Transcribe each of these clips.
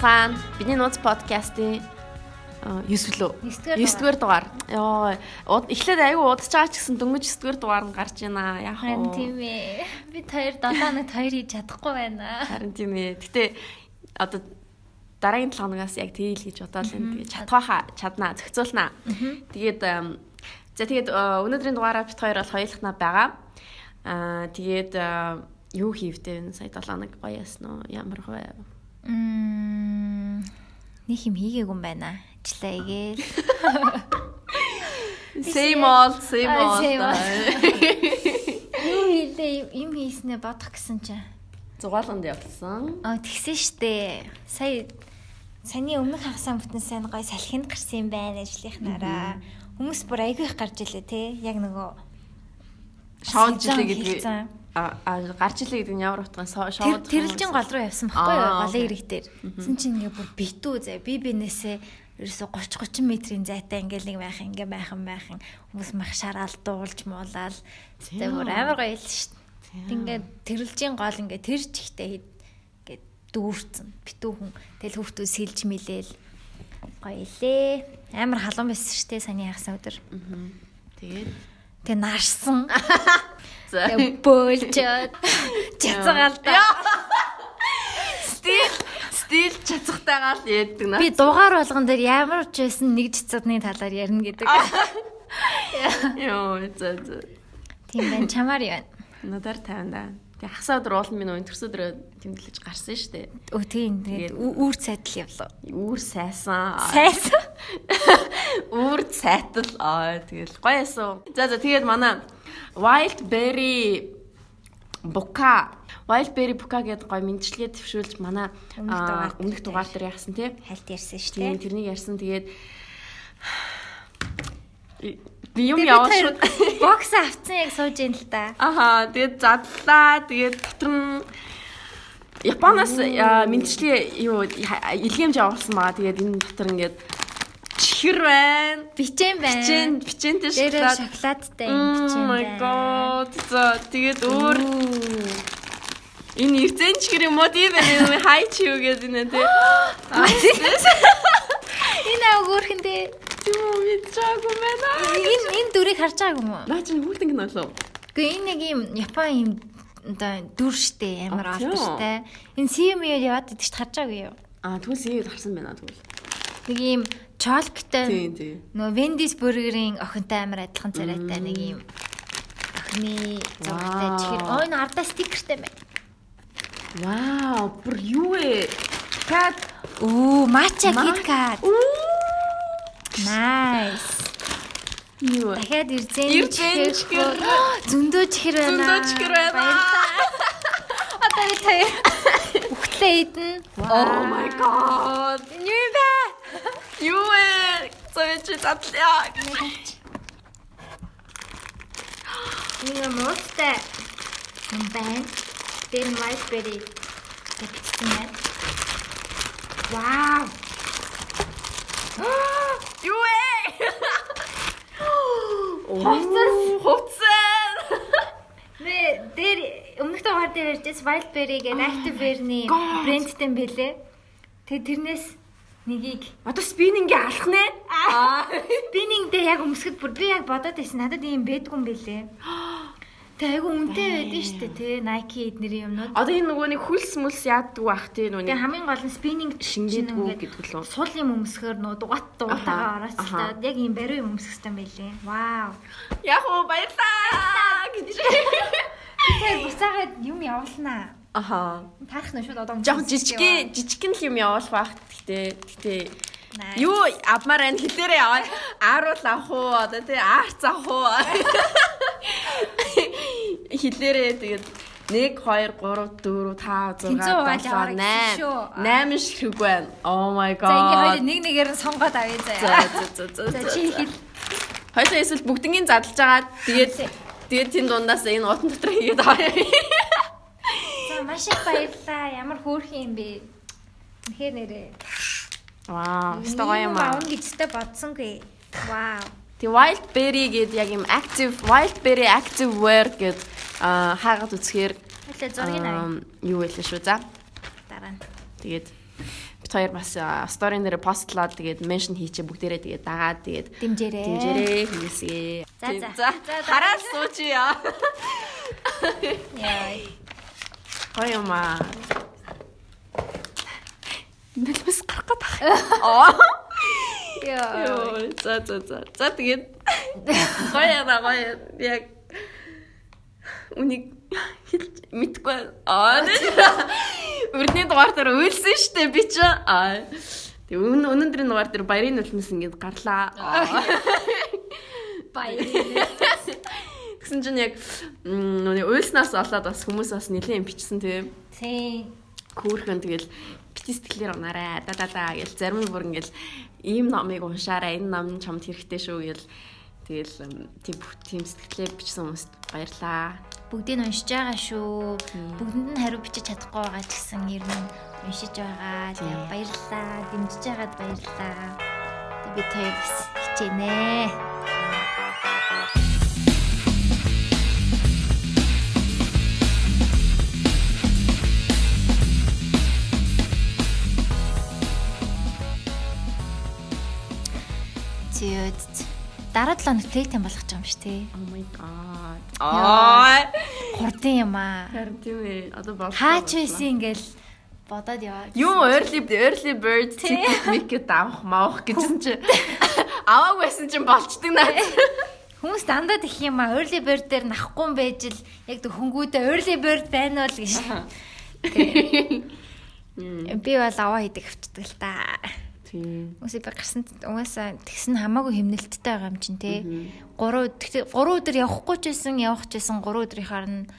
байцгаана. Бидний нууц подкастын 9 лөө 9 дугаар. Йоо, эхлээд аягүй удаж байгаа ч гэсэн дөнгөж 9 дугаар нь гарч байна. Яг Харин тийм ээ. Би хоёр 7-нд 2 хийж чадахгүй байна. Харин тийм ээ. Гэтэ одоо дараагийн 7 хоногоос яг тэйл гэж бодоод байна. Тэгээ чадхаахаа чаднаа, зохицуулнаа. Тэгээд за тэгээд өнөөдрийн дугаараа бит хоёр бол хоёулахнаа байгаа. Аа тэгээд юу хийвдээ сая 7 хоног гоё ясан уу? Ямар вэ? Мм нэг юм хийгээгүй юм байна. Ажиллаа игээл. Same old, same old. Юу хийлээ юм хийснэ бодох гэсэн чинь. Зугаалганд явсан. Аа тэгсэн штэ. Сая саяны өмнөх хагасаа бүтэн сайн гоё салхинд гарсан юм байна ажлынхнаараа. Хүмүүс бүр айгүй их гарч илээ те. Яг нөгөө шоунд жилээ гэдэг гарч илээ гэдэг нь ямар утгын шоуд тэрэлжин гол руу явсан баггүй юу? Голын ирэг дээр. Зин чинь ингээ бүр битүү зэ би бинээсээ ерөөсө 30 30 метрийн зайтай ингээл нэг байх ингээ байхан байхан хүмүүс мах шараал дуулж муулаад тэгээ бүр амар гоё л дээ. Ингээ тэрэлжин гол ингээ тэр чихтэй ингээ дүүрцэн. Битүү хүн. Тэгэл хүүхдүүд сэлж мэлээл. Гоё илээ. Амар халуун байсан дээ саний хагас өдөр. Тэгээд? Тэгээ нарсан. Тэгээ бөөлжөөд чацгаалдаа. Стил стил чацгатайгаар л ярьдаг наа. Би дугаар болгон дээр ямар ч байсан нэг цэцгны талаар ярина гэдэг. Йоо за за. Тийм байна чамаар яа. Надаар 50 да. Тэгээ хасаа өдөр уулын минь өнтөрс өдрөө тэмдэглэж гарсан шүү дээ. Өө тийм тэгээд үүр цайтал явлаа. Үүр сайсан. Сайсан. Үүр цайтал аа тэгэл гоё яасан. За за тэгээд манай Wild Berry Бука Wild Berry Бука гэдэг гоё мэдчилгээ төвшүүлж манай өмнөх дугаар дээр яасан тий. Хальт ярьсан шүү дээ. Тэрнийг ярьсан тэгээд би юм яваа шууд бокс авцсан яг сууж ин л да. Аха тэгээд задлаа тэгээд дотор нь Японоос мэдчилгээ юу илгээмж авуулсан байгаа. Тэгээд энэ дотор ингээд чихэр байна. Бичэн байна. Бичэн, бичэнтэй шоколад. Дээр шоколадтай юм бичэн. Oh my god. За тэгээд өөр энэ эрзэн чихэр юм уу тийм ээ. Хай чи юу гэдэг нэ тий. Энэ өгөөрхэндээ тийм үү мэдчихаагүй байна. Энэ энэ дүрийг харж байгаагүй юм уу? Наа чи хүүхдэн гэнэ болов. Гэхдээ энэ нэг юм Япон юм одоо дүр штэ амар албаштай. Энэ CM-ээр яваад идэж харж байгаагүй юу? Аа тэгвэл CM-ээр харсан байна тэгвэл. Нэг юм тийм. Нөгөө Wendy's burger-ийн охинтой амар адилхан царайтай нэг юм охины зурагтай чихэр. Оо энэ ардаа стикертэй байна. Вау, бүр юу вэ? Кат. Оо, матча киткат. Nice. Юу? Дахиад ирзэн чихэр. Зөндөө чихэр байна. Зөндөө чихэр байна. Би таяа. Үхтлээ идэн. Oh my god. Юу бэ? Юу вэ? Зөөч татлаа. Нэг муустай. Юм байна. Тэр white berry гэсэн байна. Вау. Юу вэ? Хувцас. Хувцас. Нэ дээр өмнөх дугаар дээр ярьжээс wild berry гэдэг active berry-ний брэндтэй юм бэлээ. Тэгээ тэрнээс нэгийг одоо спиннингээ алах нэ? Аа. Спиннинг дээр яг өмсгөд бүр би яг бодоод байсан. Надад ийм байдгүй юм бэлээ. Тэг айгу үнэтэй байдэн штэ тий Nike эднэрийн юмнууд. Одоо энэ нөгөө нэг хөлс мүлс яаддаг бах тий нөгөө нэг хамгийн гол нь спиннинг шингээдгүү гэдэг лөө. Сул юм өмсгөр нөгөө дугаат дугаатаагаа ороочлаа. Яг ийм бариу юм өмсөх юм байлээ. Вау. Яг уу баярлаа гэж. Тэр буцаагаад юм явуулнаа. Аха. Тарах нь шууд одоо жоохон жижиг жижигхэн л юм явуулах бах. Гэтэ гэтэ Юу авмаар байна хэлээрээ аваа. Ааруул авах уу одоо тий аарц авах уу. Хэлээрээ тэгээд 1 2 3 4 5 6 7 8 8 ширхэг байна. Oh my god. За ингээ хоёул нэг нэгээр сонгоод авъя заяа. За за за. За чи хэл. Хоёул эсвэл бүгднийг задлж агаад тэгээд тэгээд тэн дундаас энэ утан дотор хийгээд авъя. За маш их баярлаа. Ямар хөөрхөн юм бэ? Үнэхээр нэрээ. Вау, стого юм аа. Аавн гэжтэй бодсонгүй. Вау. Тэгээ wild berry гэдэг яг юм active wild berry active wear гэд хаагаад үзэхээр Хэлээ зургийг авъя. юу вэ шүү за. Дараа нь. Тэгээд бит хоёр бас сторийн дээр постлоод тэгээд меншн хийчээ бүгдээрээ тэгээд дагаад тэгээд дэмжээрээ. Дэмжээрээ хийсгээ. За, за. Хараад суучия. Яа. Гоё юм аа. Нэлбэс гарах гэдэг. Аа. Яа. Йоо, за за за. За тэгээд гоё яа гоё яг үнийг хэлж мэдгүй аа. Өрний дугаар дээр уйлсан штэ би чи. Аа. Тэг өн өнөөдрийн дугаар дээр баярын нулимс ингэж гарлаа. Баяр. Тэгсэн чинь яг нүний уйлснаас олоод бас хүмүүс бас нэлээд бичсэн тийм. Тийм. Хүүрхэн тэгэл бити сэтгэлээр унаарай да да да гэл зарим нь бүр ингээл ийм номыг уншаарай энэ ном нь чамд хэрэгтэй шүү гэл тэгэл тийм бүх тийм сэтгэлээр бичсэн хүмүүст баярлаа. Бүгдийг нь уншиж байгаа шүү. Бүгдэнд нь хариу бичиж чадахгүй байгаа ч гэсэн ер нь уншиж байгаа. Тэгээ баярлалаа. Дэмжиж байгаад баярлалаа. Тэгээ би бас хичээнэ. Зөөд. Дараа 7 хоног плейтем болгож байгаа юм шүү тий. Oh my god. Аа. Хурдан юм аа. Харин тийм ээ. Одоо бол Хаач байсан ингээл бодоод яваа. Юу early early bird ticket micket авах маах гэжсэн чи аваагүй байсан чинь болчдөг наа. Хүмүүс дандаа тэх юм аа. Early bird дээр нахгүй юм байж л яг хөнгүүдээ early bird байна уу гэж. Би бол аваа хийдэг авчдаг л та. Тийм. Үгүй би гарсан угаасаа тэгсэн хамаагүй химнэлттэй байгаа юм чинь те. 3 тэгтээ 3 өдөр явахгүй ч байсан, явах ч байсан 3 өдрийнхаар нь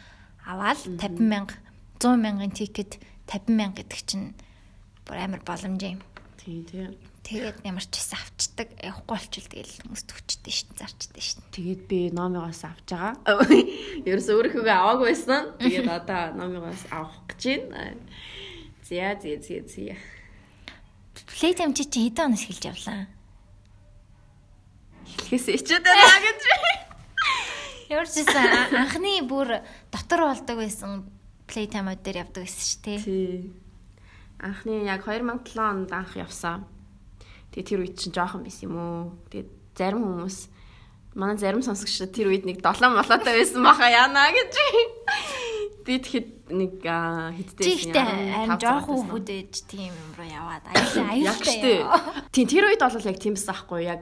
аваад 50 мянга 100 мянган тикет 50 мянга гэдэг чинь бүр амар боломж юм. Тийм тийм. Тэгээд ямар ч байсан авчдаг. Явахгүй болчвол тэгэл хүмүүс төвчтэй шин зарчдаг шин. Тэгээд би номигоос авч байгаа. Ерөөс өөрийнхөө аваагүй байсан. Тэгээд одоо номигоос авах гэж байна. Зя зя зя зя. Плейтем чи чи хэдэн оноос эхэлж явлаа? Хэлхээс ичээд байна гэж. Ямар ч байсан анхны бүр дотор болдог байсан плейтаймууд дээр явдаг байсан шүү дээ. Тий. Анхны яг 2007 онд анх явсан. Тэгээ тэр үед чинь жоохон байсан юм уу. Тэгээ зарим хүмүүс манай зарим сонсогч тэр үед нэг 7 молоотой байсан баха яана гэж. Би тэгэхэд нэг хэдтэй Чи ихтэй аим жоохон хүүд ээж тийм юм руу яваад аюултай. штэ. Тийм тэр үед бол яг тийм байсан ахгүй яг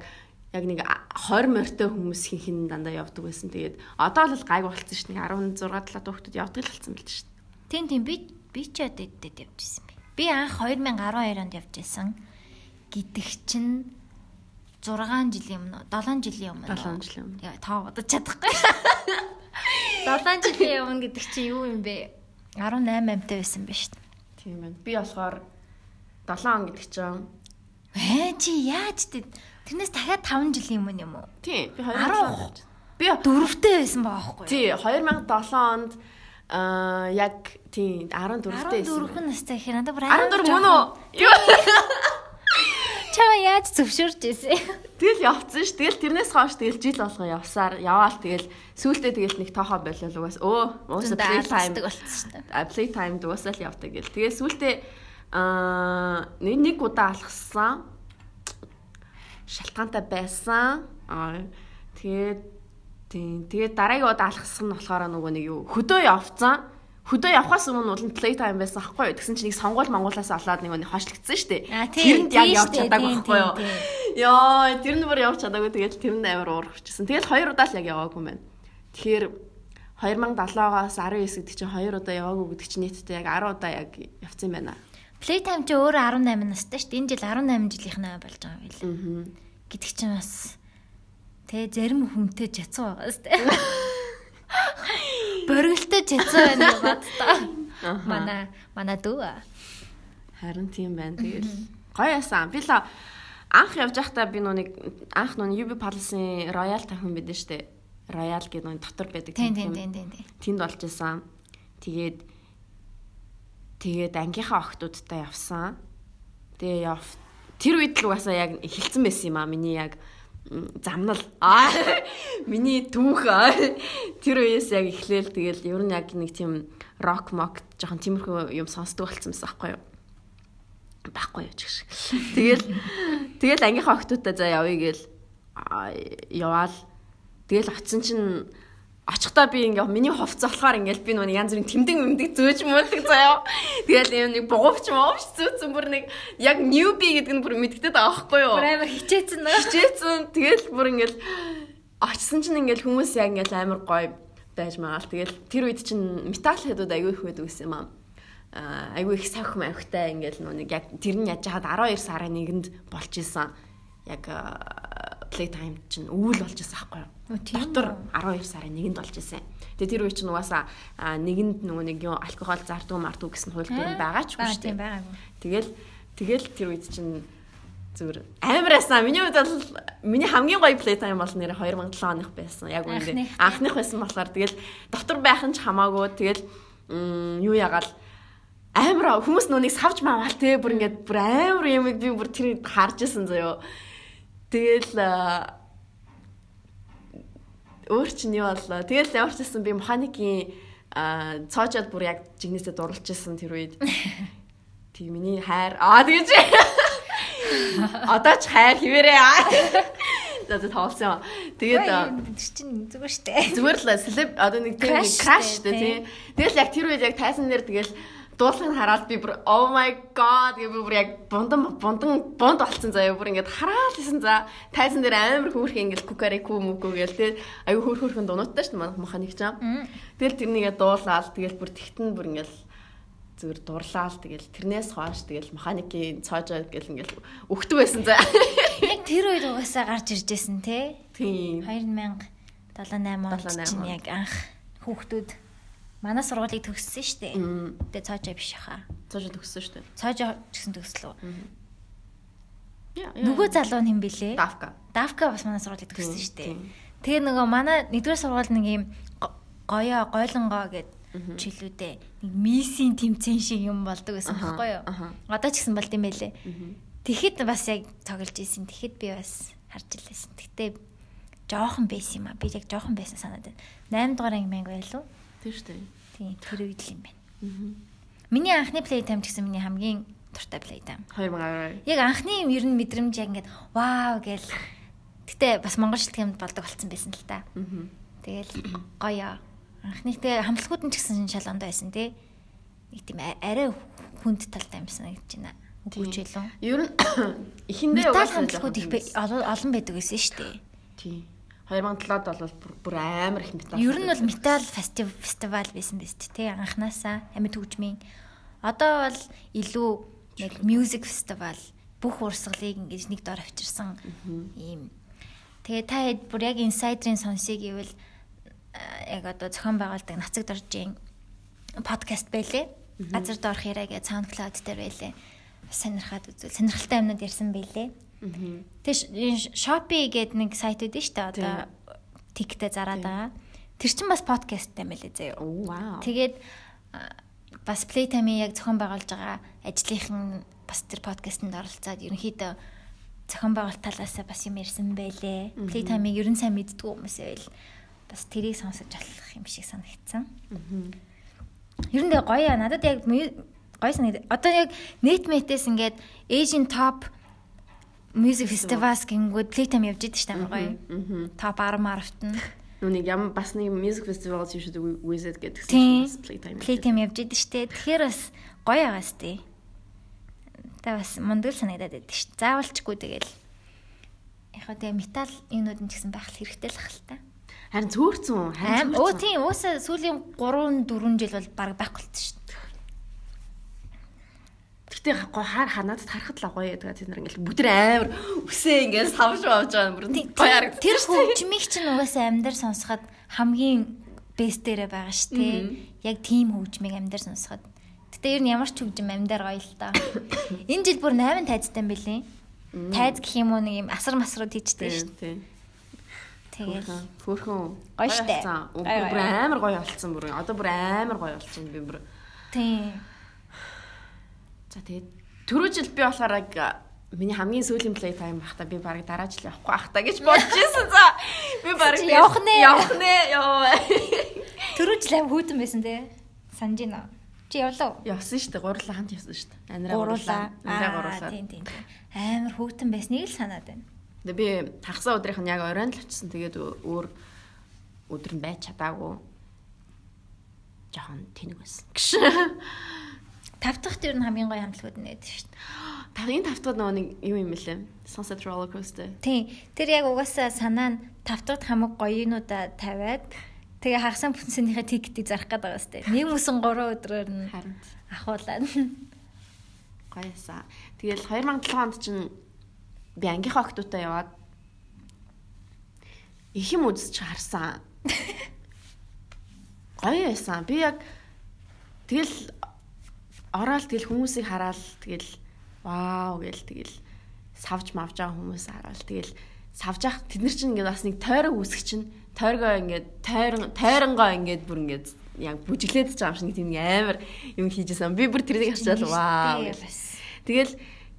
яг нэг 20 морьтой хүмүүс хин хин дандаа явдаг байсан. Тэгээд одоо бол гайг болцсон ш. Нэг 16 7 хүүхдүүд явдаг л болсон байл ш. Тийм тийм би би ч одоо эдээд явж исэн би. Би анх 2012 онд явж исэн. Гэдэг чинь 6 жилийн өмнө 7 жилийн өмнө. 7 жилийн өмнө. Яа таа бодож чадахгүй. 7 жилийн өмнө гэдэг чинь юу юм бэ? 18 амтай байсан ба шүү дээ. Тийм байна. Би болохоор 7 он гэдэг чинь Ээ чи яаж тэ тэрнээс дахиад 5 жилийн өмнө юм уу? тийм би 10 2000 би Дөрөвтэй байсан байгаа байхгүй юу? тий 2007 онд аа яг тий 14-тэй байсан. 14 настай ихэ надад бүр 14 мөн үү? Юу? Чаа яаж зөвшөөрч ийсэн? Тэгэл явцсан ш. Тэгэл тэрнээс хойш тэгэл жил болгоо явсаар яваал тэгэл сүүлдээ тэгэл нэг тоохоо болол угаас өө уусаа play time болчихсон шүү дээ. а play time дуусаа л явдаг гэл. Тэгээ сүүлдээ аа нэг удаа алхсан. Шалтгаантай байсан. Аа тэгээд тийм тэгээд дараагийн удаа алхсан нь болохоор нөгөө нэг юу хөдөө явцсан. Хөдөө явхаас өмнө бол play time байсан аахгүй юу? Тэгсэн чинь нэг сонгуул мангуулаас олоод нэг нэг хойшлогдсон шүү дээ. Тэрэнд яг явж чадаагүй байхгүй юу? Яа, тэр нь бүр явж чадаагүй тэгээд тэрэнд амар уурчихсан. Тэгэл хоёр удаа л яг яваагүй байна. Тэгэхээр 2070-аас 19 гэдэг чинь хоёр удаа яваагүй гэдэг чинь нийтдээ яг 10 удаа яг явцсан юм байна. Playtime чи өөрөө 18 настай шүү дээ. Энэ жил 18 жилийнхнаа болж байгаа юм билээ. Гэдэг чинь бас тэ зарим хүнтэй жацсан байгаа шүү дээ. Боргилтой жацсан байна та. Аха. Манай манай дүү. Харин тийм байна. Тэгэл гоё ясан. Би л анх явж байхдаа би нүг анх нүг UB Palace-ийн Royal тахын байдэн штэ. Royal гэдэг нүг дотор байдаг. Тийм тийм тийм тийм. Тэнд болж исэн. Тэгээд тэгээд ангийнхаа охтуудтай явсан. Тэгээ яв. Тэр үед л угаасаа яг хилцэн байсан юм а миний яг замнал. Аа миний түүх. Тэр үеэс яг эхлээл тэгэл ер нь яг нэг тийм рок мок жоохон тиймэрхүү юм сонсдог болсон байсан байхгүй юу? байхгүй юу ч гэх шиг. Тэгэл тэгэл ангийнхаа охтуудтай за явъя гээл яваал тэгэл очисон чинь очихдоо би ингээ миний хувцс болохоор ингээл би нүг янз бүрийн тэмдэг мэмдэг зөөж муудаг заяа. Тэгэл юм нэг бугууч мовч зөөцөн бүр нэг яг newbie гэдэг нь бүр мэддэхэд байгаа байхгүй юу? Бүр амар хичээсэн нөө. Хичээсэн. Тэгэл бүр ингээл очисон чинь ингээл хүмүүс яг ингээл амар гоё байж магаал. Тэгэл тэр үед чинь металл хэдүүд аягүй их байдаг гэсэн юм аа. Аягүй их савх мавхтай ингээл нүг яг тэр нь яж хаад 12 сарын нэгэнд болж исэн. Яг playtime чинь өвөл болж байсан байхгүй юу? Дотор 12 сарын нэгэнд болж исэн. Тэгээ тэр үе чинь угаасаа нэгэнд нөгөө нэг юу алкогол зардгүй мартгүй гэсэн хууль дүрм байгаа ч үгүй шүү дээ. Тэгэл тэгэл тэр үед чинь зүгээр амарасаа миний хувьд бол миний хамгийн гоё playtime бол нэр 2007 оных байсан. Яг үүндээ анхных байсан болохоор тэгэл дотор байх нь ч хамаагүй тэгэл юу ягаал амар хүмүүс нүунийг савж маавал те бүр ингээд бүр амар юм би бүр тэр харж исэн заяо. Тэгэл өөр чинь юу боллоо. Тэгэл ямар ч гэсэн би механикийн цоочод бүр яг жигнэсээ дурлж ирсэн тэр үед. Тийм миний хайр. Аа тэгэж. Одоо ч хайр хിവэрээ. За тоолсон. Тэгээд чинь зүгээр штэ. Зүгээр л слэп одоо нэг тийм краш штэ тий. Тэгэл яг тэр үед яг тайсан нэр тэгэл дуулахыг хараад би бүр oh my god гэж би бүр яг бундан бундан бунд болцсон заяа бүр ингээд хараад лсэн за тайзан дээр амар хөөрх ингээд кукарику мүкү гээл те аюу хөөр хөөрхөн дунуудтай шүү дээ маханик ч юм. Тэгэл тэрнийгээ дуулаад тэгэл бүр тэгтэн бүр ингээд зүгээр дурлаал тэгэл тэрнээс хойш тэгэл механикийн цоожоо гэл ингээл өгтөг байсан за. Яг тэр үед угаасаа гарч иржсэн те. Тийм. 2000 78 онд чинь яг анх хүүхдүүд Манай сургуулийг төгссөн шүү дээ. Тэгээ цаажаа биш хаа. Цаажаа төгссөн шүү дээ. Цаажаа ч гэсэн төгслөө. Нөгөө залуу нь хэм бэлээ? Давка. Давка бас манай сургуулийг төгссөн шүү дээ. Тэгээ нөгөө манай нэгдүгээр сургууль нэг юм гоёо гойлонгоо гэд чилүүдээ нэг мисийн тэмцээн шиг юм болдог гэсэн байхгүй юу? Одоо ч гэсэн болд юм байлээ. Тэгэхэд бас яг тоглож ийсэн. Тэгэхэд би бас харж илээсэн. Гэтэ жоохон байсан юм а. Би яг жоохон байсан санаад байна. 8 дугаар анги мэнг байлуу. Тэр шүү дээ. Тийм, тэр үед л юм байна. Аа. Миний анхны playtime гэсэн миний хамгийн дуртай playtime. 2012. Яг анхны ер нь мэдрэмж яг ингээд вау гээл. Гэтэ бас монгол шилтгэмд болдог болсон байсан л та. Аа. Тэгэл гоё. Анхны тэгээ хамтлагууд нь ч гэсэн шалгонд байсан тий. Нэг тийм арай хүнд талтай юмсан гэж байна. Үгүй ч илүү. Ер нь эхэндээ угаасаа хамтлагууд их олон байдаг гэсэн шүү дээ. Тий. 2007-д бол бүр амар их метал. Ер нь бол метал фестивал байсан биз дээ, анханасаа амьд хөгжмийн. Одоо бол илүү нэг music festival бүх урсгалыг ингэж нэг дор авчирсан ийм. Тэгээ та хэд бүр яг инсайдрын сонсыг ивэл яг одоо зохион байгуулдаг нацаг доржийн подкаст байлээ. Газар доорх яриа гэж SoundCloud дээр байлээ. Сонирхаад үзвэл сонирхолтой юмнууд ярьсан байлээ. Тэгээ Shopee гэдэг нэг сайт үүдэн шүү дээ. Одоо тиктэй зараад байгаа. Тэр чинь бас подкасттай мэлээ. Вау. Тэгээд бас Playtime-ийн яг зохион байгуулж байгаа ажлынхан бас тэр подкастэнд оролцоод ерөнхийдөө зохион байгуулалт талаасаа бас юм ярьсан байлээ. Playtime-ийг ерөн сайн мэддэг хүмүүс байл бас тэрийг сонсож болох юм шиг санагдсан. Ер нь гоё. Надад яг гоё санагд. Одоо яг NetMate-с ингээд Asian Top Music Festivals гингүүд Playtime явж идэв дээ амар гоё. Топ 10 марафт нь. Нүг ям бас нэг Music Festivals you should visit гэдэг Playtime. Playtime явж идэв дээ. Тэгэхээр бас гоё байгаа сте. Тэ бас мундал санагдаад байдаг шүү. Заавалчгүй тэгэл. Яг хөө тэгээ метал юмнууд нь ч гэсэн байх хэрэгтэй л хэл та. Харин цөөрцөн. Харин өө тийм уусаа сүүлийн 3 4 жил бол баг байхгүй болчихсон шүү. Гэтэ хаар ханаад харахад л гоё гэдэг тийм ингээл бүдэр амар үсээ ингээд савж авч байгаа бүр гоё харагдав. Тэр хөгжмийг чинь угаасаа амьдар сонсоход хамгийн бэст дээрээ байгаа шүү дээ. Яг тийм хөгжмийг амьдар сонсоход. Гэтэ ер нь ямар ч хөгжим амьдар гоё л та. Энэ жил бүр 8 тайзтай юм билий. Тайз гэх юм уу нэг юм асар масрууд хийжтэй шүү дээ. Тэгэл хөөхөн гоё штэ. Бүр амар гоё болцсон бүр. Одоо бүр амар гоё болцсон би бүр. Тийм За тэгээд түрүү жил би болохоор яг миний хамгийн сүүлийн play time бахта би баг дараа жил явахгүй ах та гэж бодож ирсэн. За би баг явах нэ. Явах нэ. Яа. Түрүү жил аим хүүтэн байсан те. Санаж байна. Чи явлаа уу? Явсан шүү дээ. Гурлаа хамт явсан шүү дээ. Анираа Гуруулаа. Анираа Аа гуруулаа. тийм тийм. Амар хөөгтөн байсныг л санаад байна. Тэгээ би хагасаа өдрийнх нь яг оройн л очсон. Тэгээд өө- өөр өдөр нь байж чадаагүй. Жохон тэнэг байсан. Гш. Тав дахьт ер нь хамгийн гоё хамтлагууд нээд шүү дээ. Тавын тавтууд нөгөө нэг юу юм бэлээ? Sunset roller coaster. Тийм. Тэр яг угаасаа санаа нь тав дахьт хамаг гоёнуудаа тавиад тэгээ хагасан бүтэнсийнхээ тикетийг зарах гэдэг байгаа сте. Нэг мөсөн 3 өдрөөр нь ахуулаад. гоёсаа. Тэгэл 2007 онд чинь би ангийнхаа охтуудаа яваад их юм үзэж харсан. Гоё байсан. Би яг тэгэл ороод тэгэл хүмүүсийг хараад тэгэл вау гэл тэгэл савж мавж байгаа хүмүүс хараад тэгэл савж явах тэд нар чинь ингээд бас нэг тойрог үсэх чинь тойргоо ингээд тойрон тойронгоо ингээд бүр ингээд яг бүжиглээд байгаа юм шиг тийм амар юм хийжсэн. Би бүр тэрнийг харчаад вау гэл. Тэгэл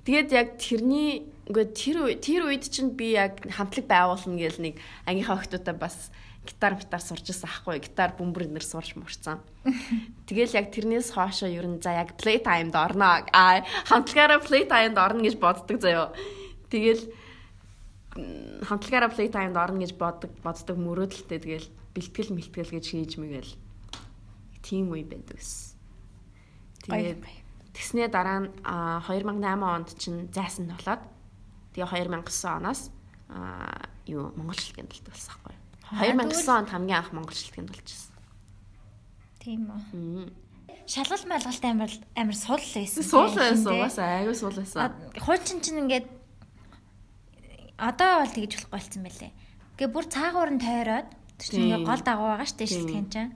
тэгээд яг тэрний ингээд тэр тэр үед чинь би яг хамтлаг байгуулна гэл нэг ангийнхаа охтуудаа бас гитар гитар сурч ирсэн ахгүй гитар бөмбөр нэр сурч мурцсан. Тэгэл яг тэрнээс хоошо ер нь за яг play time-д орно. А хамтлагаараа play time-д орно гэж боддог заяо. Тэгэл хамтлагаараа play time-д орно гэж боддог боддог мөрөөдөлтэй тэгэл бэлтгэл мэлтгэл гэж хийж мэгэл тийм үе байдаг ус. Тэгээд Тэгснээ дараа нь а, 2008 онд чинь зайсан болоод тэгээ 2009 оноос юу Монгол байхгүй. Аа, 2009 онд хамгийн анх Монгол шилтгэнд болчихсон. Тийм үү. Шалгалт малгалт амар амар сул байсан. Суул тийм, байсан угаасаа айгүй суул байсан. Хуучин чинь ингээд одоо бол тэгж болохгүй болсон байлээ. Гэ бүр цаагуур нь тойроод тэр чинь ингээд гол дагуу байгаа шүү дээ Тийм. шилтгэн чинь.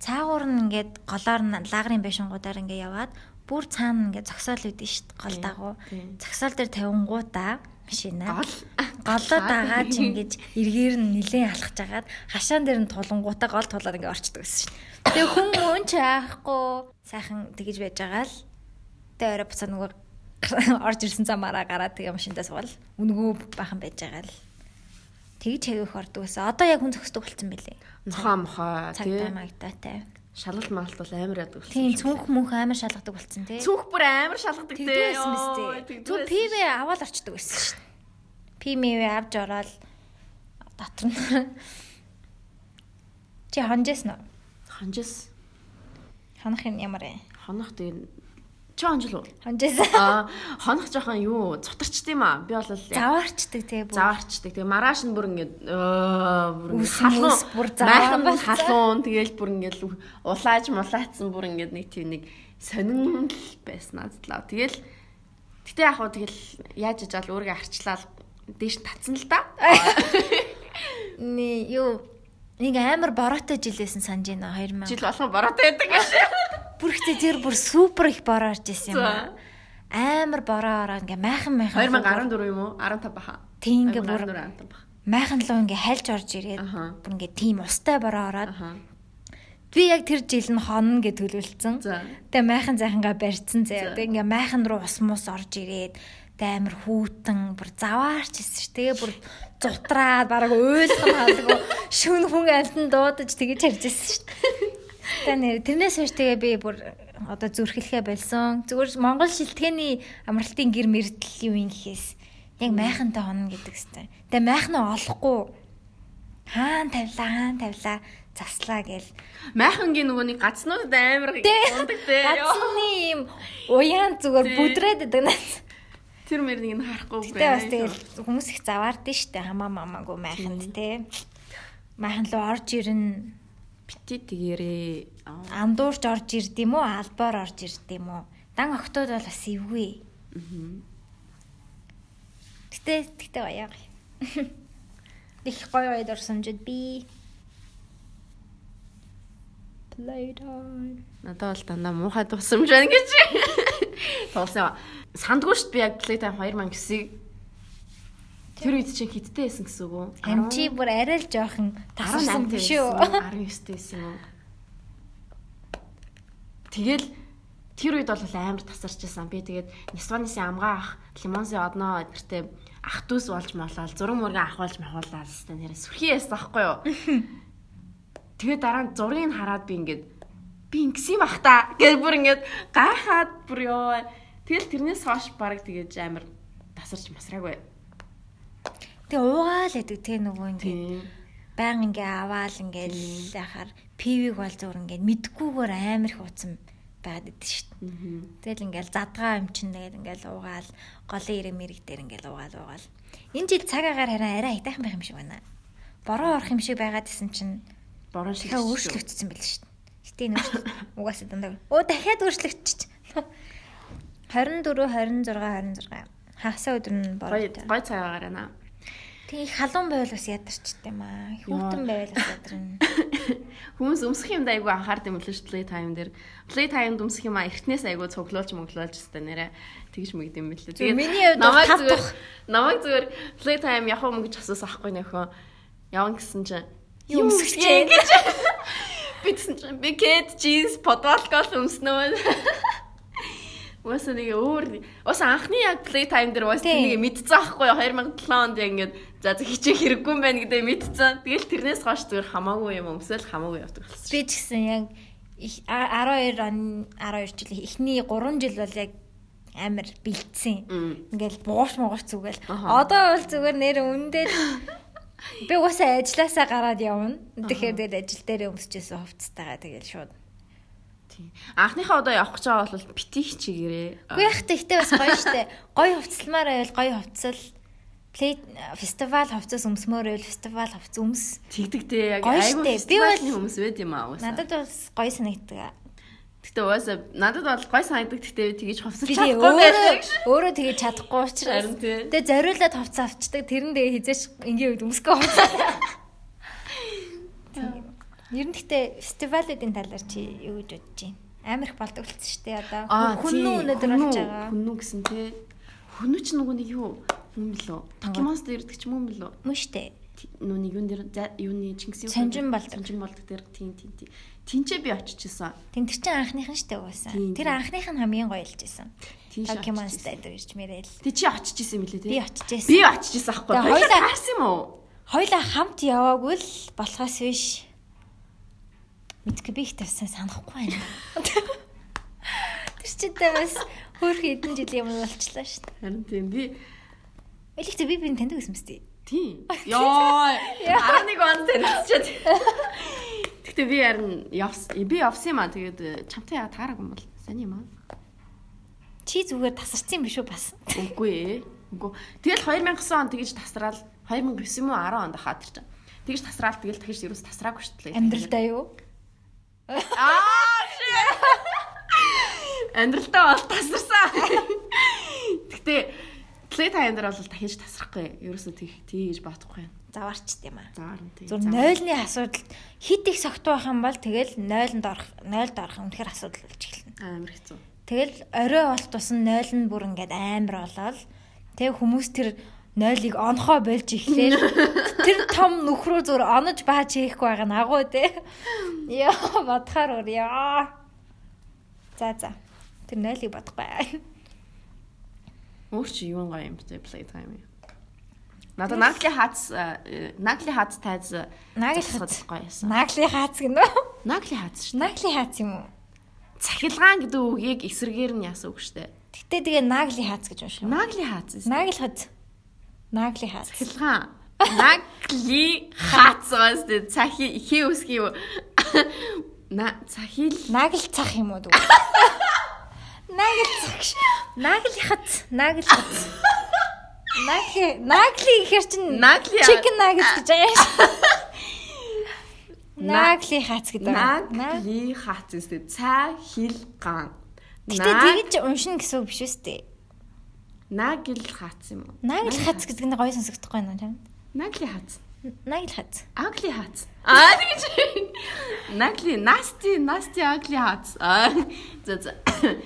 Цаагуур нь ингээд голоор нь лагрын байшингуудаар ингээд яваад бүр цаана ингээд зогсоол шүү дээ гол дагуу. Зогсоол дээр тавингуудаа машина. Гол. Голоо дагаад ингэж эргээр нь нилээн алхаж агаад хашаан дээр нь тулангуудаа гол тулаад ингээ орчдөг гэсэн шин. Тэгээ хүн мөн ч аахгүй сайхан тэгэж байж байгаа л. Тэгээ орой буцаа нөгөө орж ирсэн замаараа гараад тэгээ машинтаа суувал үнгөө бахан байж байгаа л тэгж хэвэх ордог гэсэн. Одоо яг хүн зөксдөг болсон нохоо мохоо Цагтай тий. магдаатай. Шалгалт малт бол амар ядаг болсон. Тийм цүнх мөнх амар шалгадаг болсон тий. Цүнх бүр амар шалгадаг тий. Тэгдсэн. Йоо, Зүг тэгдсэн. ПВ аваад орчдөг байсан шүү дээ. ПМВ авч ороод дотор нь Чи хонжсэн уу? Хонжис Хонох юм ямар вэ? хонох тэгээ чи хонжил уу? Хонжсэн. Аа хонох жоохон юу цутарчд юм аа. Би бол Заваарчдаг тий бүр. заваарчдаг. Тэгээ маргааш нь бүр ингээд бүр ингээд халуун бүр заваа майхан болсон. халуун тэгээл бүр ингээд улааж мулаацсан бүр ингээд нэг тийм нэг сонин л байсан надад. Тэгэл гэтээ яг хуу тэгэл яаж ижаал өөрийгөө арчлаа дээш татсан л да. Ни юу нэг амар бороотой жилээсэн санаж байна 2000. Жил болгон бороотой байдаг гэж. Бүр ихтэй зэр бүр супер их бороо орж исэн юм аа. Амар бороо ороо ингээ майхан майхан. 2014 юм уу? 15 баха. Тийм ингээ бүр 14 15 баха. майхан луу ингээ хальж орж ирээд бүр ингээ тийм устай бороо ороод би яг тэр жил нь хонно гэж төлөвлөсөн. Тэгээ майхан зайхангаа барьцсан За. заяа. Тэгээ ингээ майхан руу ус мус орж ирээд амар хүүтэн бүр заваарч ирсэн ш. Тэгээ бүр зутраад бараг уйлхан хаалгүй шүн хүн альтан дуудаж тэгэж харж ирсэн ш. Тэгээ тэрнээс хойш тэгээ би бүр одоо зүрхлэхэ болсон. Зүгээр Монгол шилтгэний амралтын гэр мэрдэл юу юм гэхээс яг майхантай хонно гэдэг хэвээр. Тэгээ майхнаа олохгүй хаан тавилаа хаан тавилаа заслаа гээл Майхангийн нөгөө нэг гацнууд амар ундаг те. Гацны юм уяан зүгээр бүдрээд байдаг наа. Тэр мөрнийг нь харахгүй Гэтэ бас тэгэл хүмүүс их заваард нь штэ хамаа мамаагүй майханд те. Майхан руу орж ирнэ. бити тэгэрээ. Аа. Андуурч орж ирд юм уу? Албаар орж ирд юм уу? Дан октод бол бас эвгүй. Гэтэ гэтэ гоё. Их гоё гоё дурсан жид би. Playtime. Надад бол дандаа муухай тусамж байна гэж. Тулсан. Сандгүй шүү дээ би яг Playtime 2009-ийг тэр үед чинь хиттэй байсан гэсэн үг үү? Амчи бүр арай л жоохон тасарсан 18 биш үү? уу? 19 байсан юм? Тэгэл тэр үед бол амар тасарч байсан. Би тэгээд Нисванысын амгаа ах, Лимонсын одноо эдгэртээ ах дүүс болж молоод зураг мөргө ахуулж махуулаад хэвээр нэрээ сүрхий яасан байхгүй юу? Тэгээд дараа нь зургийг хараад би ингээд би ингэсэн юм ах та гэж бүр ингээд гайхаад бүр ёо. Тэгэл тэрнээс хойш баг тэгэж амар тасарч масраагүй. Тэгээ уугаал гэдэг те нөгөө ингээд баян ингээ аваал ингээл яхаар пивиг бол зур ингээд мэдгүйгээр амар их ууцсан байгаад идэв шүү дээ. Тэгэл ингээл задгаа юм чин тэгээд ингээл уугаал голын ирэг мэрэг дээр ингээл уугаал уугаал. Энэ жил цаг агаар хараа арай айтайхан байх юм шиг байна. Бороо орох юм шиг байгаад исэн чинь бороо шиг өөрчлөгдсөн байл шүү дээ. Гэтэ энэ угаасаа дандаа. Оо дахиад өөрчлөгдчих. 24 26 26 хагасаа өдөр нь бороо. Гой цагаагаар байна. Тэг их халуун байвал бас ядарчтай маа. Хүүтэн байвал бас ядарна. Хүмүүс өмсөх юм да айгу анхаард юм л шүү дээ тайм дээр. Play time өмсөх юм а эртнээс айгу цуглуулж мөглөөлж өстэй нэрэ тэгж мэгд юм бэлээ. Тэгээд миний хувьд намайг зүгээр намайг зүгээр play time явах юм гэж асуусан ахгүй нөхөө. Явна гэсэн чинь юм өмсөх чинь гэж. Битсэн чинь би кэт jeans подвалкол өмснөө. Уусаа нэг өөр уус анхны яг play time дээр уус нэг мэдсэн аахгүй 2007 онд яг ингээд за хичээх хэрэггүй юм байна гэдэг мэдсэн. Тэгэл тэрнээс хойш зүгээр хамаагүй юм өмсөөл хамаагүй явдаг болсон. Би ч гэсэн яг 12 он 12 жил эхний 3 жил бол яг амар бэлдсэн. Ингээл бууш муугач зүгэл. Одоо бол зүгээр нэр үндэл би уусаа ажилласаа гараад явна. Тэгэхээр тэгэл ажил дээр өмсөжсэн хувцастайгаа тэгэл шууд Тийм. Анхныхаа одоо явах гэж байгаа бол бити хичээгээрээ. Үгүй яах тэгтээ бас гоё штэ. Гоё хувцалмаар байвал гоё хувцал плей фестивал хувцас өмсмөр байвал фестивал хувц өмс. Тэгдэгтэй яг айгүй фестивалын хүмүүс байд юм аа. Надад бас гоё санагддаг. Гэтэ угаасаа надад бол гой санагддаг гэтээ тэгэж хувцалж чадахгүй байдаг. Өөрөө тэгэж чадахгүй учраас. Тэгээ зориулаад хувц авчдаг. Тэрэн дээр хизээш ингийн үед өмсгөө хувцаа. Ер нь гэхдээ фестивалуудын талаар чи юу гэж бодож байна? Амар их болдог болсон шүү дээ одоо. Хүннүү өнөдөр болж байгаа. Хүннүү гэсэн тий. Хүннүү ч нөгөө нэг юу юм бэлөө? Покемонстер ирдэг ч юм бэлөө? Мөн шүү дээ. Нэг юун дээр юуны Чингис юу сонжин болдог. Сонжин болдог дээр тийм тийм тийм. Тинчээ би очижсэн. Тэн тэр чин анхныхан штэ угаасан. Тэр анхных нь хамгийн гоё илжсэн. Покемонстер ирж мэрэл. Тэг чи очижсэн юм лээ тий. Би очижсэн. Би очижсэн аахгүй. Хоёлаа харсан юм уу? Хоёлаа хамт яваагүй л болохоос биш мэдгүй би их тавьсан санахгүй байна. Тэр чидээ бас хөөх хэдэн жилийн өмнө болчлаа шүү дээ. Харин тийм би Элэгтэй би биний таньдаг гэсэн мэт. Тийм. Йоо. 11 он танилцчаад. Гэхдээ би харин явсан би явсан юм аа тэгээд э, чамтай яа таараагүй юм бол сайн юм аа. Чи зүгээр тасарсан юм биш үү бас? Үгүй ээ. Үгүй. Тэгэл 2009 он тэгэж тасраал 2009 юм уу 10 онд хаадарч. Тэгэж тасраал тэгэл тэгэж ерөөс тасраагүй шүү дээ. Амьдралдаа юу? Аа Амьдралтаа бол тасарсан. Гэтэ плей тайм дээр бол дахиж тасрахгүй. Ерөөсөө тийж баахгүй. Заваарчт юм аа. Заваар нь тийм. Зүр нойлны асуудал хит их согтуу байх юм бол тэгэл нойлонд орох, нойлд орох үнэхэр асуудал болж эхэлнэ. Амар хэцүү. Тэгэл орой болт тусан нойл нь бүр ингээд амар болоод тэг хүмүүс тэр нойлыг онхоо болж ихлээр тэр том нүхрүү зүр онож бааж хийхгүй байгаа нь агуу те. Яа бодохоор өөр яа. За за. Тэр нойлыг бодохгүй. Өөр чи юу гоё юм бэ play time. Надад нагли хац нагли хац тайз нагли хац гоё юмсан. Нагли хац үү? Нагли хац шүү. Нагли хац юм уу? Цахилгаан гэдэг үгийг эсрэгээр нь яасан үг дээ. Гэтэ тэгээ нагли хац гэж юм. Нагли хац. Нагли хац. Нагли хац. Цахилгаан. Нагли хац бас тэ цахи ихээ үсгий юу? На цахил нагл цах юм уу? Нагл цах. Нагли хац. Нагли хац. Нагли нагли гэхэр чин нагли chicken nuggets гэж байгаа юм. Нагли хац гэдэг. Нагли хац үстэй цаа хил ган. Гэтэ тэгэж уншина гэсэн үг биш үстэй. Нагл хац юм уу? Нагл хац гэдэг нь гоё сонсогдохгүй юм тийм. Нагли хац. Нагл хац. Агли хац. Аа тэгэж. Нагли насти насти агли хац. Аа за за.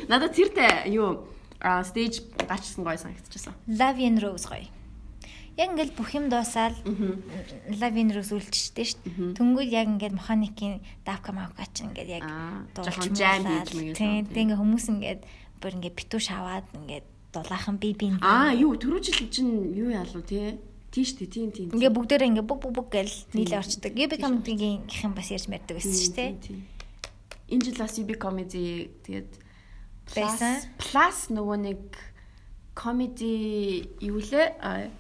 Надад тэртэй юу а стейж гачсан гоё санагдчихсан. Love and Rose гоё. Яг ингээл бүх юм дуусаад Love and Rose үлдчихтэй шүү дээ. Тэнгүүд яг ингээд механикийн давка мавка ч ингээд яг дуулж хийж мэгээс. Тийм ингээд хүмүүс ингээд бүр ингээд битүү шаваад ингээд дулаахан би би Аа юу түрүү жил чинь юу яалуу те тийш тий тийм тийм ингээ бүгдээрээ ингээ бүг бүг бүг гэл нийлээ орчдөг. Ге become-ийн гэх юм бас ярьж мэрдэг байсан шүү дээ. энэ жил бас UB comedy тэгээд Байсан. Plus нөгөө нэг comedy юу лээ? А,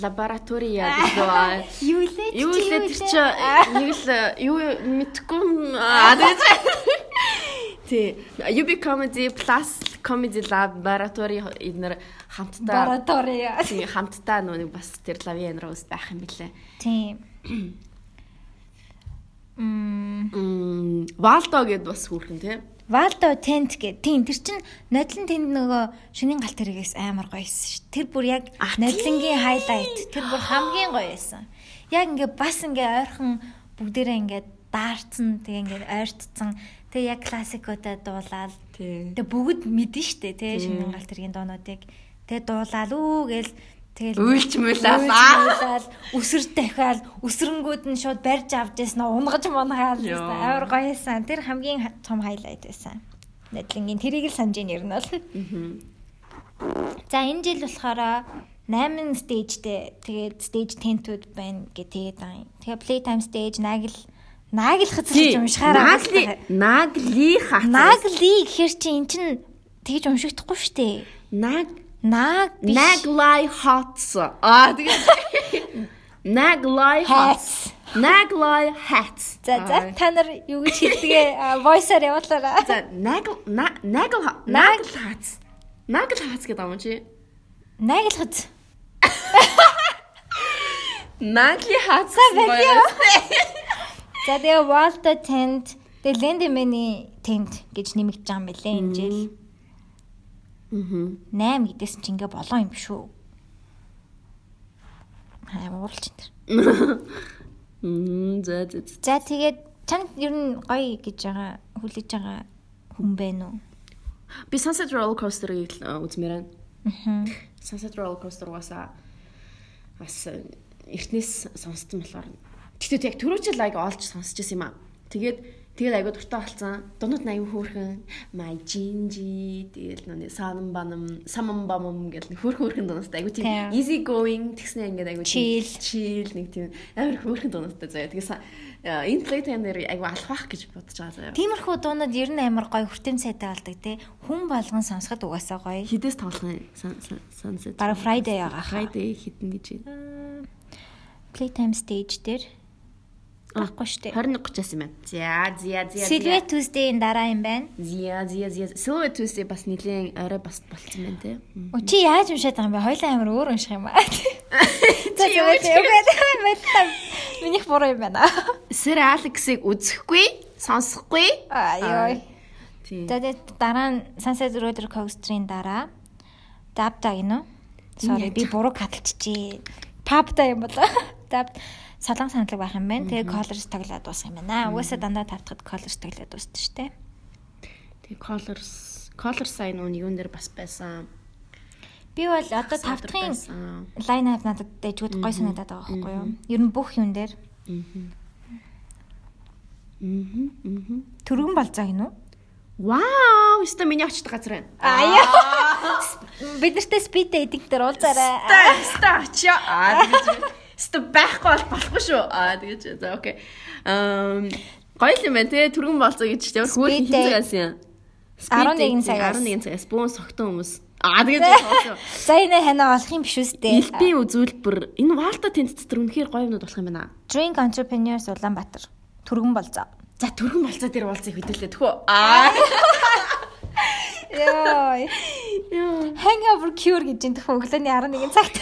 лаборатория гэдэг Юу лээ? Юу лээ тэр чи нэг л юу мэдгүй аа тэгээд Тий. UB comedy plus comedy laboratory эднэр хамтдаа Лаборатория. тий хамтдаа нэг бас тэр лавиан роуст байх юм билээ. Тийм. Мм Валдо гэд бас хүүхэн тий. Валдо тент гэ. Тийм тэр чин нодлон тэнд нөгөө шөнийн галт тэрэгээс амар гоёсэн ш. Тэр бүр яг нодлонгийн хайлайт. Тэр бүр хамгийн гоё байсан. Яг ингээ бас ингээ ойрхон бүгдээрээ ингээ даарцсан тэгээ ингээ ойртцсан. Тэгээ яг классикуудаа дуулаад тэгээ бүгд мэдэн штэ тий Тийм. шөнийн галт тэргийн доонуудыг. Тэгээ дуулаад үү гээл тэгэл Уйлж муулаад. өсөр дахиад өсрөнгүүд нь шууд барьж авч ясна унгаж монгаал Йоо. амар гоёсан. Тэр хамгийн ха- том хайлайт байсан. Надлингийн тэрийг л санаж ийн ер нь бол. За энэ жил болохоор 8 стейжтэй тэгээд стейж 10-түүд байна гэ тэгээд байгаа юм. Тэгээ playtime stage нагл наглахад Тий. ч уншихаараа Нагли нагли хат. нагли гэхэр чи эн чин тэгж уншигдахгүй штэ. Наг Наг биш. Naglai Hats. Аа Naglai Hats. Hats. Naglai Hats. За за та нар юу гэж хэлдгээ voice-аар явуулаарай. За Nagl Na- Nagl Nag- Nagl Hats. Nagl Hats гэдэг юм чи. Наглахад. Nagli Hats. За тэгээ Walter Tent, тэгээ Lendemany Tent гэж нэмэгдэж байгаа юм билээ энэ жил. Мгм. 8 гэдээс чи ингээ болоо юм шүү. Аа уурлж энэ. Мм за за. за. Тэгээд чанд ер нь гоё гэж байгаа хүлээж байгаа хүн байна уу? Би Sunset Roller Coaster-ыг э, үзмээр байна. Аа. Sunset Roller Coaster угаасаа бас э, эртнээс сонссон болохоор тэгтээ яг түрүүчл лайг олж сонсч байсан юм аа. Тэгээд тэгээд айгуу дуртай болсон. Дунууд аюу хөөрхөн My Gingy тэгээд нүг санам банам самам бамам гэл хөөрхөн хөөрхөн дунастай айгуу тийм easy going тэгснэ ингээд айгуу Chill. chill нэг тийм амар хөөрхөн дунастай заяа. Тэгээд э, энэ playtime дээр айгуу алхах гэж бодож байгаа заяа. Тиймэрхүү дуунууд ер нь амар гоё хүртэм сайтай болдог те. Хүн болгон сонсоход угаасаа гоё. Хідээс тоглох Sunset. Бараг Friday хаа. Friday хідэн гэж байна. Playtime stage дээр байхгүй штэ. 21:30-аас юм байна. За, зя, зя. Silhouette Tuesday-ийн дараа юм байна. Зя, зя, зя. Silhouette Tuesday бас нэлээд орой бас болцсон байна те. О чи яаж уншаад байгаа юм бэ? Хоёлаа амар өөр унших юм аа. За юу за мэдээ. Минийх буруу юм байна. Sir Alex-ыг үзэхгүй, сонсохгүй. За тэгээд дараа нь Sunset Roller Coaster-ийн дараа Dabda гинөө. Sorry би буруу хадалчихжээ. Pubda юм болоо. Dab солон саналаг байх юм байна. Тэгээ Colors тоглоод дуусах юм байна. Угаасаа дандаа тавтахад Colors тоглоод дуусдаг шүү дээ. Тэгээ Colors, Colors сайн нүүн юун дээр бас байсан. Би бол одоо тавтахын line up надад дэжгүүд гой санагдаад байгаа байхгүй юу? Ер нь бүх юм дээр Мгм. Мгм. төргөн болцоо гинүү. Вау, өстө миний очтой газар байна. Аа. Бид нартай dating дээр уулзаарай. Ста очё. Аа Ста байхгүй бол болохгүй шүү. Аа тэгэж. За окей. Эм гоё юм байна те түргэн болцоо гэж ямар хөөх Speed хин date. цагаас юм. 11 цагаас. 11 цагаас бүүн согтон хүмүүс. Аа тэгэж байна. За энэ ханаа олох юм биш үстэй. Элбийн үзүүлбэр энэ Валта тент дотор үнэхээр гоё юмнууд болох юм байна. Drink Entrepreneurs Улаанбаатар. Төргөн болцоо. За түргэн болцоо дээр уулзах хөдөлөө тхөө. Аа. Йой. Hangover cure гэж энэ төхөө өглөөний 11 цагт.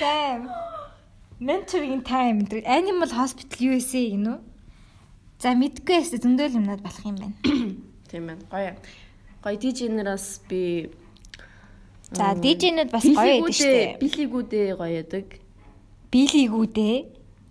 Damn. Mentoring time гэдэг Animal Hospital USA гинүү. За мэдгүй ястэ зөндөл юмнууд болох юм байна. Тийм байна. Гоё. Гоё дижнераас би За DJ-нэд бас гоё байдаг шүү дээ. Билигүүдээ гоё ядаг. Билигүүдээ.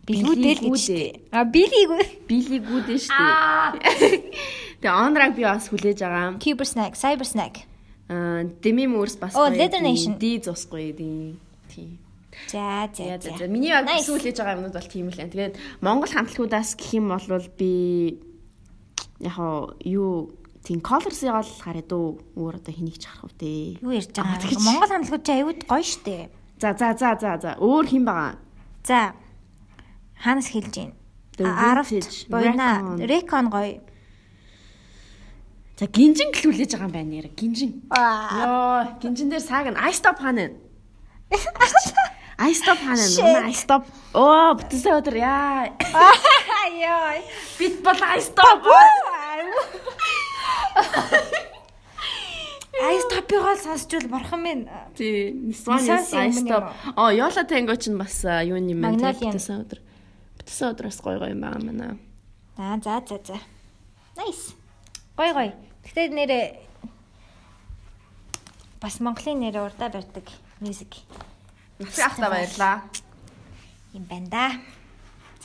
Билгүүдээ л гэж дээ. А билигүү. Билигүүдээ шүү дээ. Тэгээ онраг би бас хүлээж байгаа. Cuber snack, cyber snack. Аа Demi Moore бас Оо, гоё Leather дээ. Nation. Ди зусгүй дээ. Тийм. За За за. Миний яг хүлээж байгаа юмнууд бол тийм л байна. Тэгээд Монгол хамтлагуудаас гэх юм бол би яг юу тийм colors-ыг л хараад өөр одоо хэнийг ч харах уу те. Юу ярьж Аа, байгаа юм? Монгол хамтлагууд чи аюуд гоё штэ. За за за за за өөр хэн байгаа? За. Хаанаас хэлж гин? 10 буйна Recon гоё. За гинжин гэлүүлээж байгаа юм байна яра гинжин. Йоо, гинжин дээр саг нь I stop ханаа. I stop. Манай I stop. Оо, бүтээсээ өдөр яа. Яа. Бит бол I stop. I stop-ыг сонсчвол бурхан минь. Тий, Nissan I stop. Оо, Yola Tango ч бас юу юм бэ? Бүтээсээ өдөр. Бүтээсээ өдрөөс гой гой юм байгаа маа. Аа, за за за. Nice. Гой гой. Гэтэ нэрээ бас Монголын нэрээ урдаа барьдаг мьюзик. Нацгийн ахта баярлаа. Юм байна да.